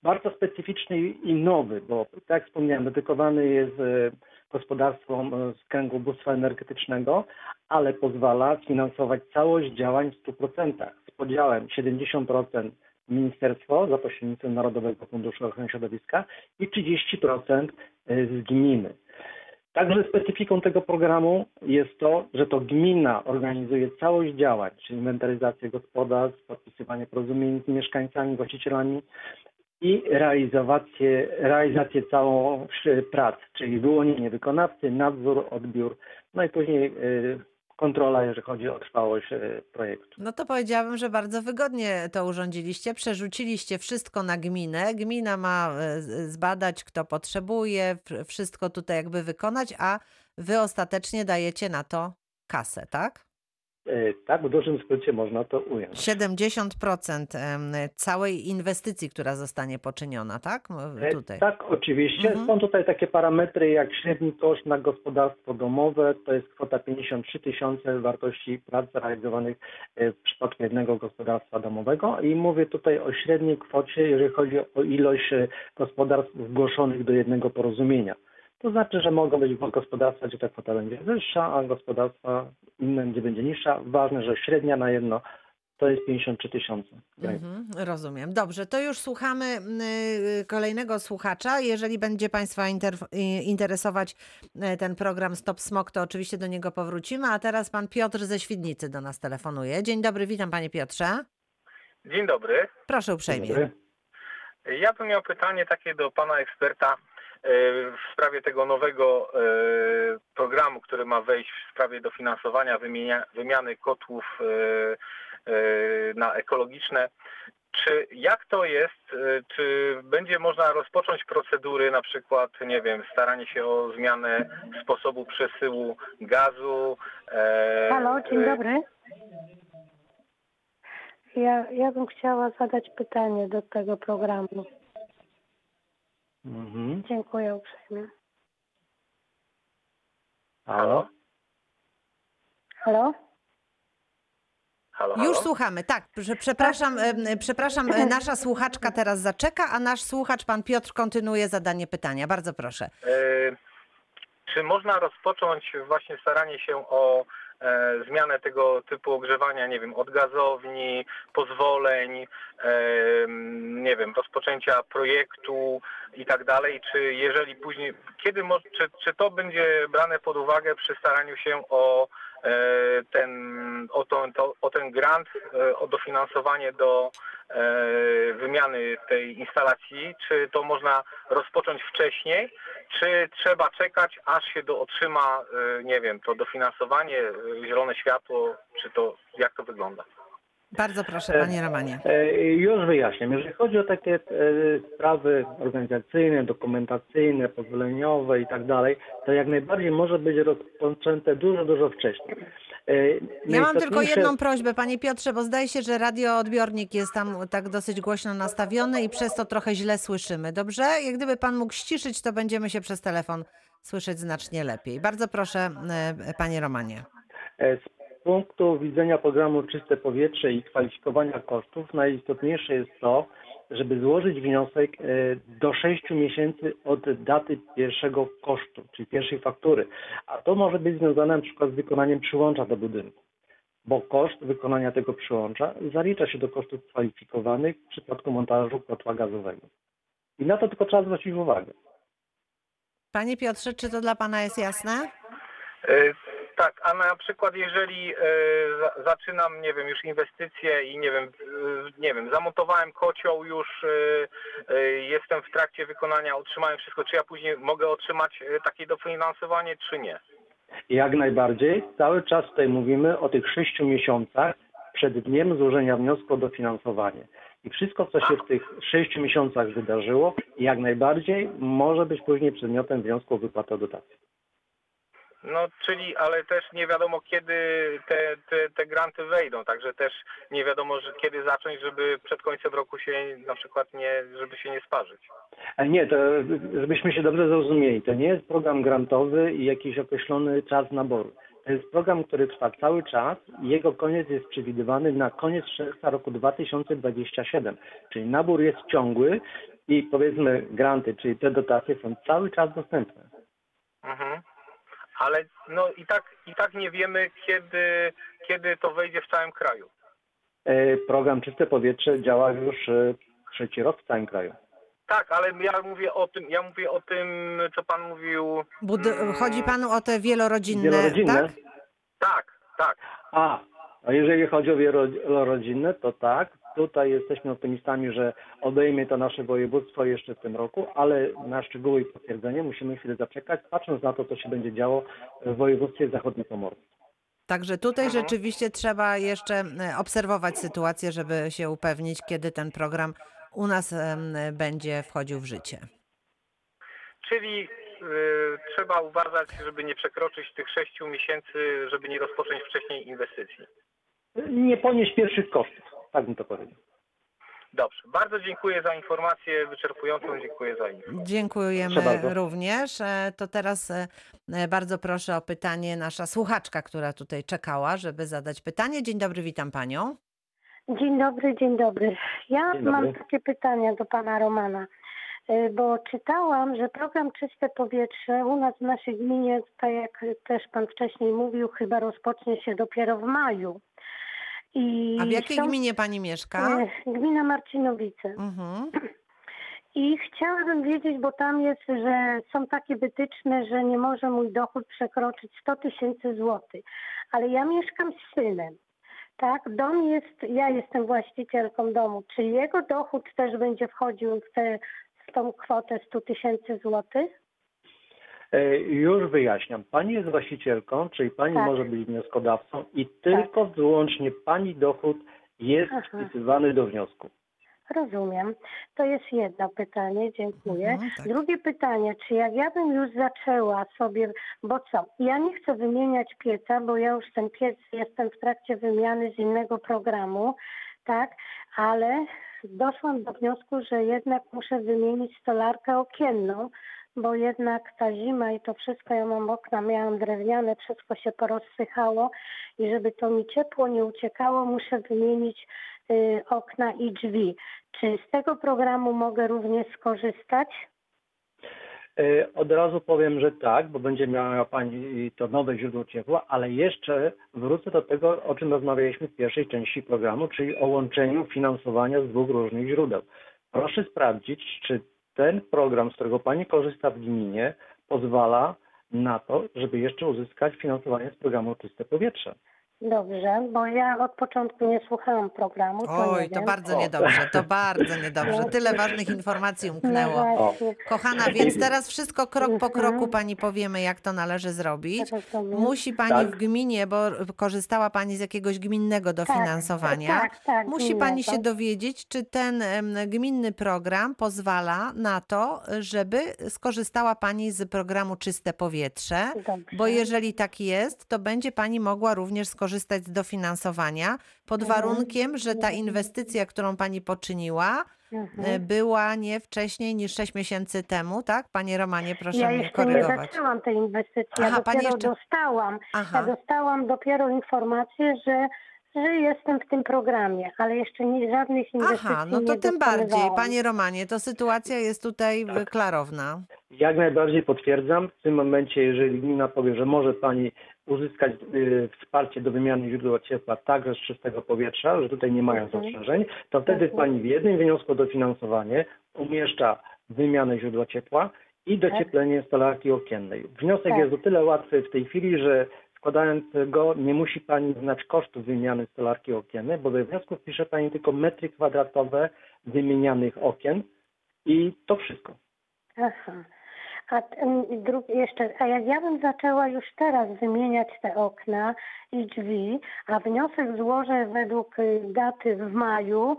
S2: bardzo specyficzny i nowy, bo tak jak wspomniałem, dedykowany jest gospodarstwom e, z kręgu ubóstwa energetycznego, ale pozwala sfinansować całość działań w 100%. Z podziałem 70% ministerstwo za pośrednictwem Narodowego Funduszu Ochrony Środowiska i 30% z gminy. Także specyfiką tego programu jest to, że to gmina organizuje całość działań, czyli inwentaryzację gospodarstw, podpisywanie porozumień z mieszkańcami, właścicielami i realizację, realizację całą prac, czyli wyłonienie wykonawcy, nadzór, odbiór, no i później y, kontrola, jeżeli chodzi o trwałość y, projektu.
S1: No to powiedziałabym, że bardzo wygodnie to urządziliście. Przerzuciliście wszystko na gminę. Gmina ma z- zbadać, kto potrzebuje, wszystko tutaj jakby wykonać, a wy ostatecznie dajecie na to kasę, tak?
S2: Y, Tak, w dużym skrócie można to ująć.
S1: 70% em, całej inwestycji, która zostanie poczyniona, tak?
S2: E,
S1: Tutaj.
S2: Tak, oczywiście.
S1: Mhm.
S2: Są tutaj takie parametry jak średni koszt na gospodarstwo domowe, to jest kwota 53 tysiące wartości prac realizowanych e, w przypadku jednego gospodarstwa domowego i mówię tutaj o średniej kwocie, jeżeli chodzi o ilość e, gospodarstw zgłoszonych do jednego porozumienia. To znaczy, że mogą być gospodarstwa, gdzie ta kwota będzie wyższa, a gospodarstwa inne, gdzie będzie niższa. Ważne, że średnia na jedno to jest 53 tysiące.
S1: Mhm, rozumiem. Dobrze, to już słuchamy y, kolejnego słuchacza. Jeżeli będzie Państwa inter- interesować y, ten program Stop Smog, to oczywiście do niego powrócimy. A teraz Pan Piotr ze Świdnicy do nas telefonuje. Dzień dobry, witam Panie Piotrze.
S7: Dzień dobry.
S1: Proszę uprzejmie.
S2: Dobry.
S7: Ja bym miał pytanie takie do pana eksperta w sprawie tego nowego e, programu, który ma wejść w sprawie dofinansowania wymienia, wymiany kotłów e, e, na ekologiczne. Czy jak to jest? e, Czy będzie można rozpocząć procedury, na przykład, nie wiem, staranie się o zmianę sposobu przesyłu gazu? e,
S8: Halo, dzień
S7: e,
S8: dobry. Ja, ja bym chciała zadać pytanie do tego programu.
S2: Mhm.
S8: Dziękuję uprzejmie.
S2: Halo?
S8: Halo?
S7: Halo, halo?
S1: Już słuchamy, tak. prze- Przepraszam, em, przepraszam, e, nasza słuchaczka teraz zaczeka, a nasz słuchacz, Pan Piotr, kontynuuje zadanie pytania. Bardzo proszę.
S7: E, Czy można rozpocząć właśnie staranie się o e, zmianę tego typu ogrzewania, nie wiem, od gazowni, pozwoleń, e, nie wiem, rozpoczęcia projektu i tak dalej, czy jeżeli później, kiedy, czy, czy to będzie brane pod uwagę przy staraniu się o e, ten, o, to, to, o ten grant, e, o dofinansowanie do e, wymiany tej instalacji, czy to można rozpocząć wcześniej, czy trzeba czekać, aż się do, otrzyma, e, nie wiem, to dofinansowanie, e, zielone światło, czy to, jak to wygląda?
S1: Bardzo proszę, panie Romanie.
S2: E, Już wyjaśniam. Jeżeli chodzi o takie e, sprawy organizacyjne, dokumentacyjne, pozwoleniowe i tak dalej, to jak najbardziej może być rozpoczęte dużo, dużo wcześniej. E,
S1: Ja mam tylko jedną prośbę, panie Piotrze, bo zdaje się, że radioodbiornik jest tam tak dosyć głośno nastawiony i przez to trochę źle słyszymy. Dobrze? Jak gdyby pan mógł ściszyć, to będziemy się przez telefon słyszeć znacznie lepiej. Bardzo proszę, e, panie Romanie.
S2: E, Z punktu widzenia programu Czyste Powietrze i kwalifikowania kosztów najistotniejsze jest to, żeby złożyć wniosek e, do 6 miesięcy od daty pierwszego kosztu, czyli pierwszej faktury. A to może być związane na przykład z wykonaniem przyłącza do budynku, bo koszt wykonania tego przyłącza zalicza się do kosztów kwalifikowanych w przypadku montażu kotła gazowego. I na to tylko trzeba zwrócić uwagę.
S1: Panie Piotrze, czy to dla pana jest jasne?
S7: Tak, a na przykład jeżeli za, zaczynam, nie wiem, już inwestycje i nie wiem, e, nie wiem, zamontowałem kocioł już, e, jestem w trakcie wykonania, otrzymałem wszystko, czy ja później mogę otrzymać takie dofinansowanie, czy nie?
S2: Jak najbardziej. Cały czas tutaj mówimy o tych sześciu miesiącach przed dniem złożenia wniosku o dofinansowanie. I wszystko, co się w tych sześciu miesiącach wydarzyło, jak najbardziej może być później przedmiotem wniosku o wypłatę dotacji.
S7: No, czyli, ale też nie wiadomo kiedy te, te, te granty wejdą, także też nie wiadomo, że kiedy zacząć, żeby przed końcem roku się na przykład nie, żeby się nie sparzyć.
S2: Ale nie, to żebyśmy się dobrze zrozumieli, to nie jest program grantowy i jakiś określony czas naboru. To jest program, który trwa cały czas i jego koniec jest przewidywany na koniec czerwca roku 2027. Czyli nabór jest ciągły i powiedzmy granty, czyli te dotacje są cały czas dostępne.
S7: Mhm. Ale no i tak, i tak nie wiemy, kiedy, kiedy to wejdzie w całym kraju.
S2: E, Program Czyste Powietrze działa już e, trzeci rok w całym kraju.
S7: Tak, ale ja mówię o tym, ja mówię o tym, co pan mówił.
S1: Bud-
S7: mm,
S1: chodzi panu o te wielorodzinne,
S2: Wielorodzinne?
S1: tak?
S7: Tak, tak.
S2: A, a jeżeli chodzi o wielorodzinne, to tak, tutaj jesteśmy optymistami, że obejmie to nasze województwo jeszcze w tym roku, ale na szczegóły i potwierdzenie musimy chwilę zaczekać, patrząc na to, co się będzie działo w województwie zachodniopomorskim.
S1: Także tutaj
S7: Mhm.
S1: rzeczywiście trzeba jeszcze e, obserwować sytuację, żeby się upewnić, kiedy ten program u nas będzie wchodził w życie.
S7: Czyli y, trzeba uważać, żeby nie przekroczyć tych sześciu miesięcy, żeby nie rozpocząć wcześniej inwestycji.
S2: Nie ponieść pierwszych kosztów, tak bym to powiedział.
S7: Dobrze. Bardzo dziękuję za informację wyczerpującą. Dziękuję za informację.
S1: Dziękujemy również. E, To teraz e, e, bardzo proszę o pytanie nasza słuchaczka, która tutaj czekała, żeby zadać pytanie. Dzień dobry, witam panią.
S8: Dzień dobry, dzień dobry. Ja
S2: Dzień dobry.
S8: mam takie pytania do pana Romana, bo czytałam, że program Czyste Powietrze u nas w naszej gminie, tak jak też pan wcześniej mówił, chyba rozpocznie się dopiero w maju. I
S1: A w jakiej
S8: są-
S1: gminie pani mieszka?
S8: Gmina Marcinowice.
S1: Mhm.
S8: I chciałabym wiedzieć, bo tam jest, że są takie wytyczne, że nie może mój dochód przekroczyć 100 tysięcy złotych. Ale ja mieszkam z synem. Tak, dom jest, ja jestem właścicielką domu. Czy jego dochód też będzie wchodził w, tę w tą kwotę 100 tysięcy złotych?
S2: E, Już wyjaśniam. Pani jest właścicielką, czyli pani
S8: Tak.
S2: może być wnioskodawcą i tylko wyłącznie pani dochód jest
S8: Aha.
S2: wpisywany do wniosku.
S8: Rozumiem. To jest jedno pytanie, dziękuję.
S1: Mhm, tak.
S8: Drugie pytanie, czy jak ja bym już zaczęła sobie, bo co, ja nie chcę wymieniać pieca, bo ja już ten piec jestem w trakcie wymiany z innego programu, tak, ale doszłam do wniosku, że jednak muszę wymienić stolarkę okienną, bo jednak ta zima i to wszystko, ja mam okna, miałam drewniane, wszystko się porozsychało i żeby to mi ciepło nie uciekało, muszę wymienić y, okna i drzwi. Czy z tego programu mogę również skorzystać?
S2: E, Od razu powiem, że tak, bo będzie miała Pani to nowe źródło ciepła, ale jeszcze wrócę do tego, o czym rozmawialiśmy w pierwszej części programu, czyli o łączeniu finansowania z dwóch różnych źródeł. Proszę sprawdzić, czy ten program, z którego Pani korzysta w gminie, pozwala na to, żeby jeszcze uzyskać finansowanie z programu Czyste Powietrze.
S8: Dobrze, bo ja od początku nie słuchałam programu. To nie
S1: Oj, to
S8: wiem.
S1: bardzo niedobrze, to bardzo niedobrze. Tyle ważnych informacji
S8: No
S1: umknęło.
S8: właśnie,
S1: Kochana, więc teraz wszystko krok po
S8: Mhm.
S1: kroku pani powiemy, jak to należy zrobić.
S8: rozumiem.
S1: Musi pani
S2: Tak.
S1: w gminie, bo korzystała pani z jakiegoś gminnego dofinansowania.
S8: Tak, tak.
S1: Musi pani się
S8: gminnego.
S1: dowiedzieć, czy ten em, gminny program pozwala na to, żeby skorzystała pani z programu Czyste Powietrze.
S8: Dobrze.
S1: Bo jeżeli tak jest, to będzie pani mogła również skorzystać z dofinansowania pod
S8: Mhm.
S1: warunkiem, że ta inwestycja, którą pani poczyniła,
S8: Mhm.
S1: e, była nie wcześniej niż 6 miesięcy temu, tak? Panie Romanie, proszę
S8: Ja
S1: mnie
S8: jeszcze nie
S1: korygować.
S8: zaczęłam tej inwestycji, ja
S1: Aha, pani
S8: dopiero
S1: jeszcze-
S8: dostałam.
S1: Aha.
S8: Ja dostałam dopiero informację, że, że jestem w tym programie, ale jeszcze nie, żadnych inwestycji
S1: Aha, no to
S8: nie
S1: tym bardziej,
S8: dokonywałam.
S1: panie Romanie, to sytuacja jest tutaj
S2: Tak.
S1: klarowna.
S2: Jak najbardziej potwierdzam. W tym momencie, jeżeli gmina powie, że może Pani uzyskać y, wsparcie do wymiany źródła ciepła także z czystego powietrza, że tutaj nie mają
S8: Mhm.
S2: zastrzeżeń, to wtedy. Pani w jednym wniosku o dofinansowanie umieszcza wymianę źródła ciepła i docieplenie stolarki okiennej. Wniosek
S8: Tak.
S2: jest o tyle łatwy w tej chwili, że składając go nie musi Pani znać kosztów wymiany stolarki okiennej, bo we wniosku wpisze Pani tylko metry kwadratowe wymienianych okien i to wszystko.
S8: Aha. A t- m, i drug, jeszcze, a jak ja bym zaczęła już teraz wymieniać te okna i drzwi, a wniosek złożę według y, daty w maju,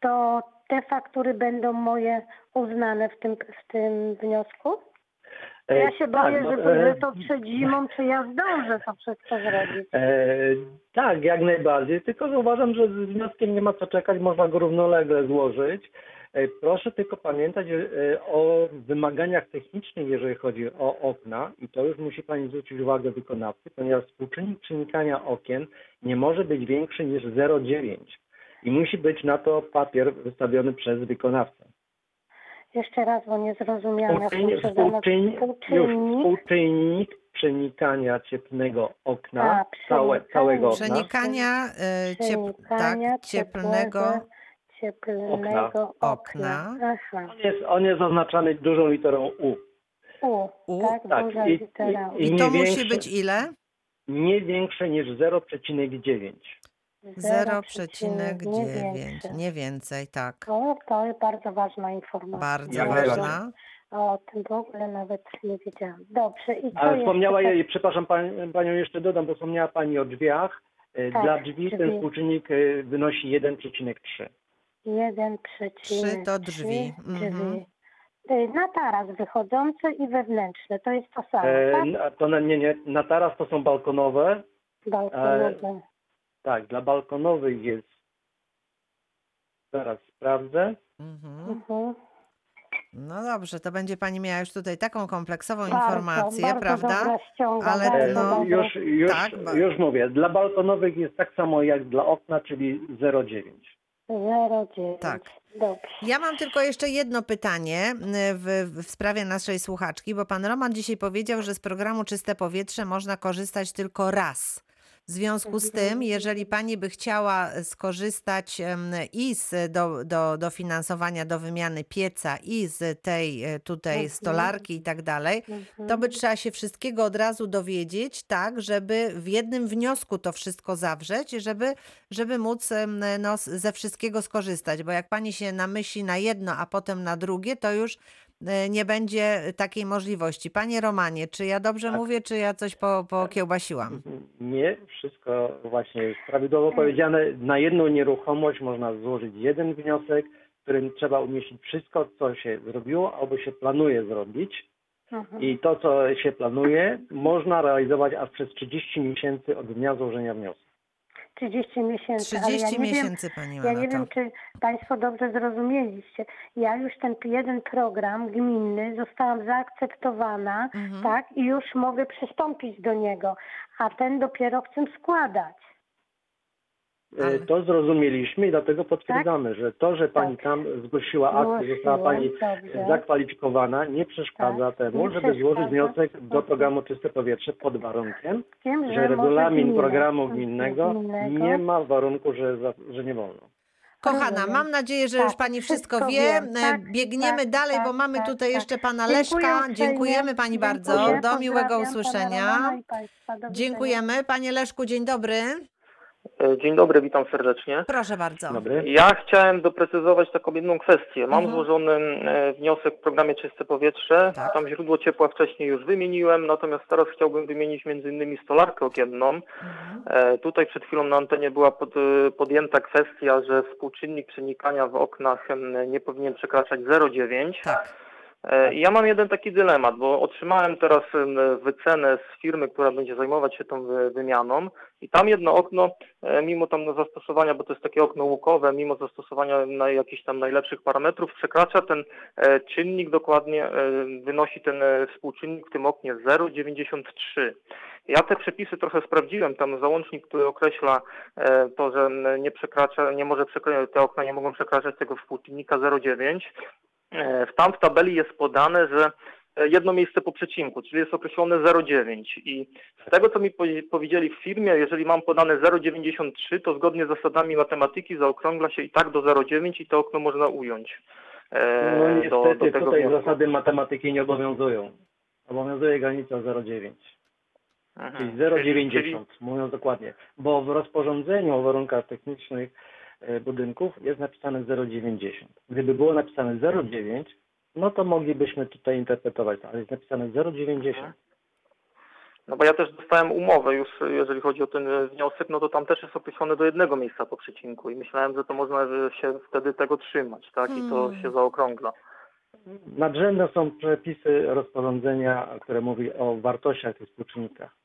S8: to te faktury będą moje uznane w tym, w tym wniosku?
S2: E,
S8: Ja się boję,
S2: tak,
S8: że,
S2: no,
S8: to,
S2: e,
S8: że to przed zimą, czy ja zdążę to wszystko zrobić.
S2: E, tak, jak najbardziej, tylko że uważam, że z wnioskiem nie ma co czekać, można go równolegle złożyć. Proszę tylko pamiętać o wymaganiach technicznych, jeżeli chodzi o okna i to już musi Pani zwrócić uwagę wykonawcy, ponieważ współczynnik przenikania okien nie może być większy niż 0,9 i musi być na to papier wystawiony przez wykonawcę.
S8: Jeszcze raz, bo nie zrozumiałam. muszę zanot-
S2: współczynnik, już
S8: Współczynnik.
S2: przenikania cieplnego okna,
S8: A,
S2: całe,
S8: przenikania.
S2: całego okna.
S1: Przenikania, e, ciep,
S8: Przenikania
S1: tak, cieplnego.
S8: cieplnego
S1: Okna.
S8: okna. Aha.
S2: On jest, on jest oznaczany dużą literą U.
S8: U,
S1: U,
S8: tak,
S2: tak,
S8: duża
S2: i-
S8: litera U.
S2: i-
S1: I to
S2: nie
S1: musi
S2: większe-
S1: być ile?
S2: Nie większe niż 0,9.
S1: 0,9, nie więcej, tak.
S8: O, to jest bardzo ważna informacja.
S1: Bardzo
S2: Jak
S1: ważna.
S8: O tym w ogóle nawet nie wiedziałam. Dobrze, i co
S2: Ale
S8: jeszcze?
S2: wspomniała,
S8: tak-
S2: jej, przepraszam pań, Panią jeszcze dodam, bo wspomniała Pani o drzwiach. E,
S8: Tak,
S2: Dla drzwi ten
S8: drzwi.
S2: współczynnik e, wynosi 1,3.
S8: Jeden
S1: Trzy
S8: przecinek
S1: to drzwi.
S8: trzy
S1: Mhm.
S8: drzwi. Y, Na taras wychodzące i wewnętrzne. To jest to samo,
S2: E,
S8: tak?
S2: na- to na, nie, nie, na taras to są balkonowe.
S8: Balkonowe.
S2: Tak, dla balkonowych jest. Zaraz sprawdzę.
S1: Mhm.
S8: Mhm.
S1: No dobrze, to będzie pani miała już tutaj taką kompleksową
S8: Bardzo,
S1: informację,
S8: bardzo
S1: prawda?
S8: Dobra ściąga,
S1: Ale
S8: bardzo
S1: no,
S8: dobra.
S2: już, już,
S1: tak, ba-
S2: już mówię. Dla balkonowych jest tak samo jak dla okna, czyli 0,9.
S8: 0,9.
S1: Tak.
S8: Dobrze.
S1: Ja mam tylko jeszcze jedno pytanie y, w, w sprawie naszej słuchaczki, bo pan Roman dzisiaj powiedział, że z programu Czyste Powietrze można korzystać tylko raz. W związku z tym, jeżeli pani by chciała skorzystać em, i z do, do, dofinansowania do wymiany pieca i z tej e, tutaj
S8: Mhm.
S1: stolarki i tak dalej,
S8: Mhm.
S1: to by trzeba się wszystkiego od razu dowiedzieć, tak, żeby w jednym wniosku to wszystko zawrzeć, żeby, żeby móc no, ze wszystkiego skorzystać. Bo jak pani się namyśli na jedno, a potem na drugie, to już e, nie będzie takiej możliwości. Panie Romanie, czy ja dobrze
S2: Tak.
S1: mówię, czy ja coś po, pokiełbasiłam?
S2: Nie, wszystko właśnie jest prawidłowo powiedziane. Na jedną nieruchomość można złożyć jeden wniosek, w którym trzeba umieścić wszystko, co się zrobiło albo się planuje zrobić.
S8: Mhm.
S2: I to, co się planuje, można realizować aż przez 30 miesięcy od dnia złożenia wniosku.
S8: 30 miesięcy. ale
S1: 30
S8: ja nie wiem,
S1: miesięcy pani ma
S8: Ja nie wiem, czy Państwo dobrze zrozumieliście. Ja już ten jeden program gminny zostałam zaakceptowana,
S1: Mhm.
S8: tak, i już mogę przystąpić do niego, a ten dopiero chcę składać.
S2: E,
S1: Ale-
S2: To zrozumieliśmy i dlatego potwierdzamy, że to, że pani
S8: Tak.
S2: tam zgłosiła akt, że została pani
S8: Dobrze.
S2: zakwalifikowana, nie przeszkadza
S8: Tak,
S2: temu,
S8: nie
S2: żeby
S8: przeszkadza.
S2: złożyć wniosek do programu Czyste Powietrze pod warunkiem,
S8: Wiem,
S2: że
S8: może
S2: regulamin
S8: gmina.
S2: programu gminnego
S8: gminnego.
S2: nie ma warunku, że, za- że nie wolno.
S1: Kochana, mam nadzieję, że
S8: Tak,
S1: już Pani wszystko,
S8: wszystko
S1: wie. E,
S8: Tak,
S1: Biegniemy
S8: tak,
S1: dalej, bo
S8: tak,
S1: mamy
S8: tak,
S1: tutaj
S8: tak.
S1: jeszcze Pana Leszka. Dziękujemy Pani bardzo. Do miłego usłyszenia. Dziękujemy. Panie Leszku, dzień dobry.
S4: E, Dzień dobry, witam serdecznie.
S1: Proszę bardzo.
S2: Dobry.
S4: Ja chciałem doprecyzować taką jedną kwestię. Mam
S1: Mhm.
S4: złożony e, wniosek w programie Czyste Powietrze.
S1: Tak.
S4: Tam źródło ciepła wcześniej już wymieniłem, natomiast teraz chciałbym wymienić między innymi stolarkę okienną.
S1: Mhm.
S4: E, Tutaj przed chwilą na antenie była pod, e, podjęta kwestia, że współczynnik przenikania w oknach nie powinien przekraczać 0,9.
S1: Tak.
S4: E, Ja mam jeden taki dylemat, bo otrzymałem teraz wycenę z firmy, która będzie zajmować się tą wy- wymianą i tam jedno okno, e, mimo tam zastosowania, bo to jest takie okno łukowe, mimo zastosowania na jakichś tam najlepszych parametrów, przekracza ten e, czynnik dokładnie, wynosi ten współczynnik w tym oknie 0,93. Ja te przepisy trochę sprawdziłem, tam załącznik, który określa to, że nie przekracza, nie może przekraczać, te okna nie mogą przekraczać tego współczynnika 0,9. E, w- Tam w tabeli jest podane, że e, jedno miejsce po przecinku, czyli jest określone 0,9 i z tego co mi powie- powiedzieli w firmie, jeżeli mam podane 0,93, to zgodnie z zasadami matematyki zaokrągla się i tak do 0,9 i to okno można ująć. e,
S2: No
S4: do,
S2: niestety
S4: do tego
S2: tutaj
S4: wniosku.
S2: zasady matematyki nie obowiązują. Obowiązuje granica 0,9.
S4: Mhm.
S2: Czyli
S4: Czyli-
S2: 0,90, mówiąc dokładnie. Bo w rozporządzeniu o warunkach technicznych budynków jest napisane 0,90. Gdyby było napisane 0,9, no to moglibyśmy tutaj interpretować, ale jest napisane 0,90.
S4: No bo ja też dostałem umowę już, jeżeli chodzi o ten e, wniosek, no to tam też jest określone do jednego miejsca po przecinku i myślałem, że to można e, się wtedy tego trzymać, tak, i to
S1: Hmm.
S4: się zaokrągla.
S2: Nadrzędne są przepisy rozporządzenia, które mówi o wartościach tych współczynnikach.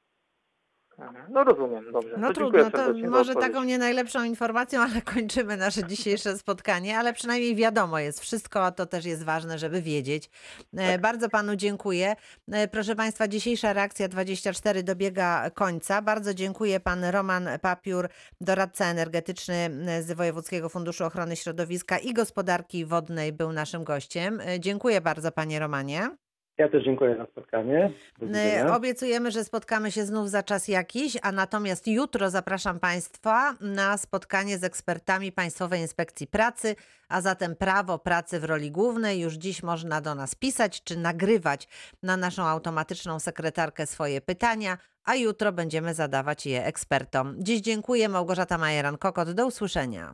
S4: Mhm. No rozumiem, dobrze.
S1: No
S4: to
S1: trudno, to może taką nie najlepszą informacją, ale kończymy nasze dzisiejsze spotkanie, ale przynajmniej wiadomo jest wszystko, a to też jest ważne, żeby wiedzieć. E, Bardzo panu dziękuję. E, Proszę państwa, dzisiejsza reakcja 24 dobiega końca. Bardzo dziękuję pan Roman Papiur, doradca energetyczny z Wojewódzkiego Funduszu Ochrony Środowiska i Gospodarki Wodnej był naszym gościem. E, Dziękuję bardzo panie Romanie.
S2: Ja też dziękuję za spotkanie.
S1: Obiecujemy, że spotkamy się znów za czas jakiś, a natomiast jutro zapraszam Państwa na spotkanie z ekspertami Państwowej Inspekcji Pracy, a zatem prawo pracy w roli głównej. Już dziś można do nas pisać czy nagrywać na naszą automatyczną sekretarkę swoje pytania, a jutro będziemy zadawać je ekspertom. Dziś dziękuję, Małgorzata Majeran-Kokot. Do usłyszenia.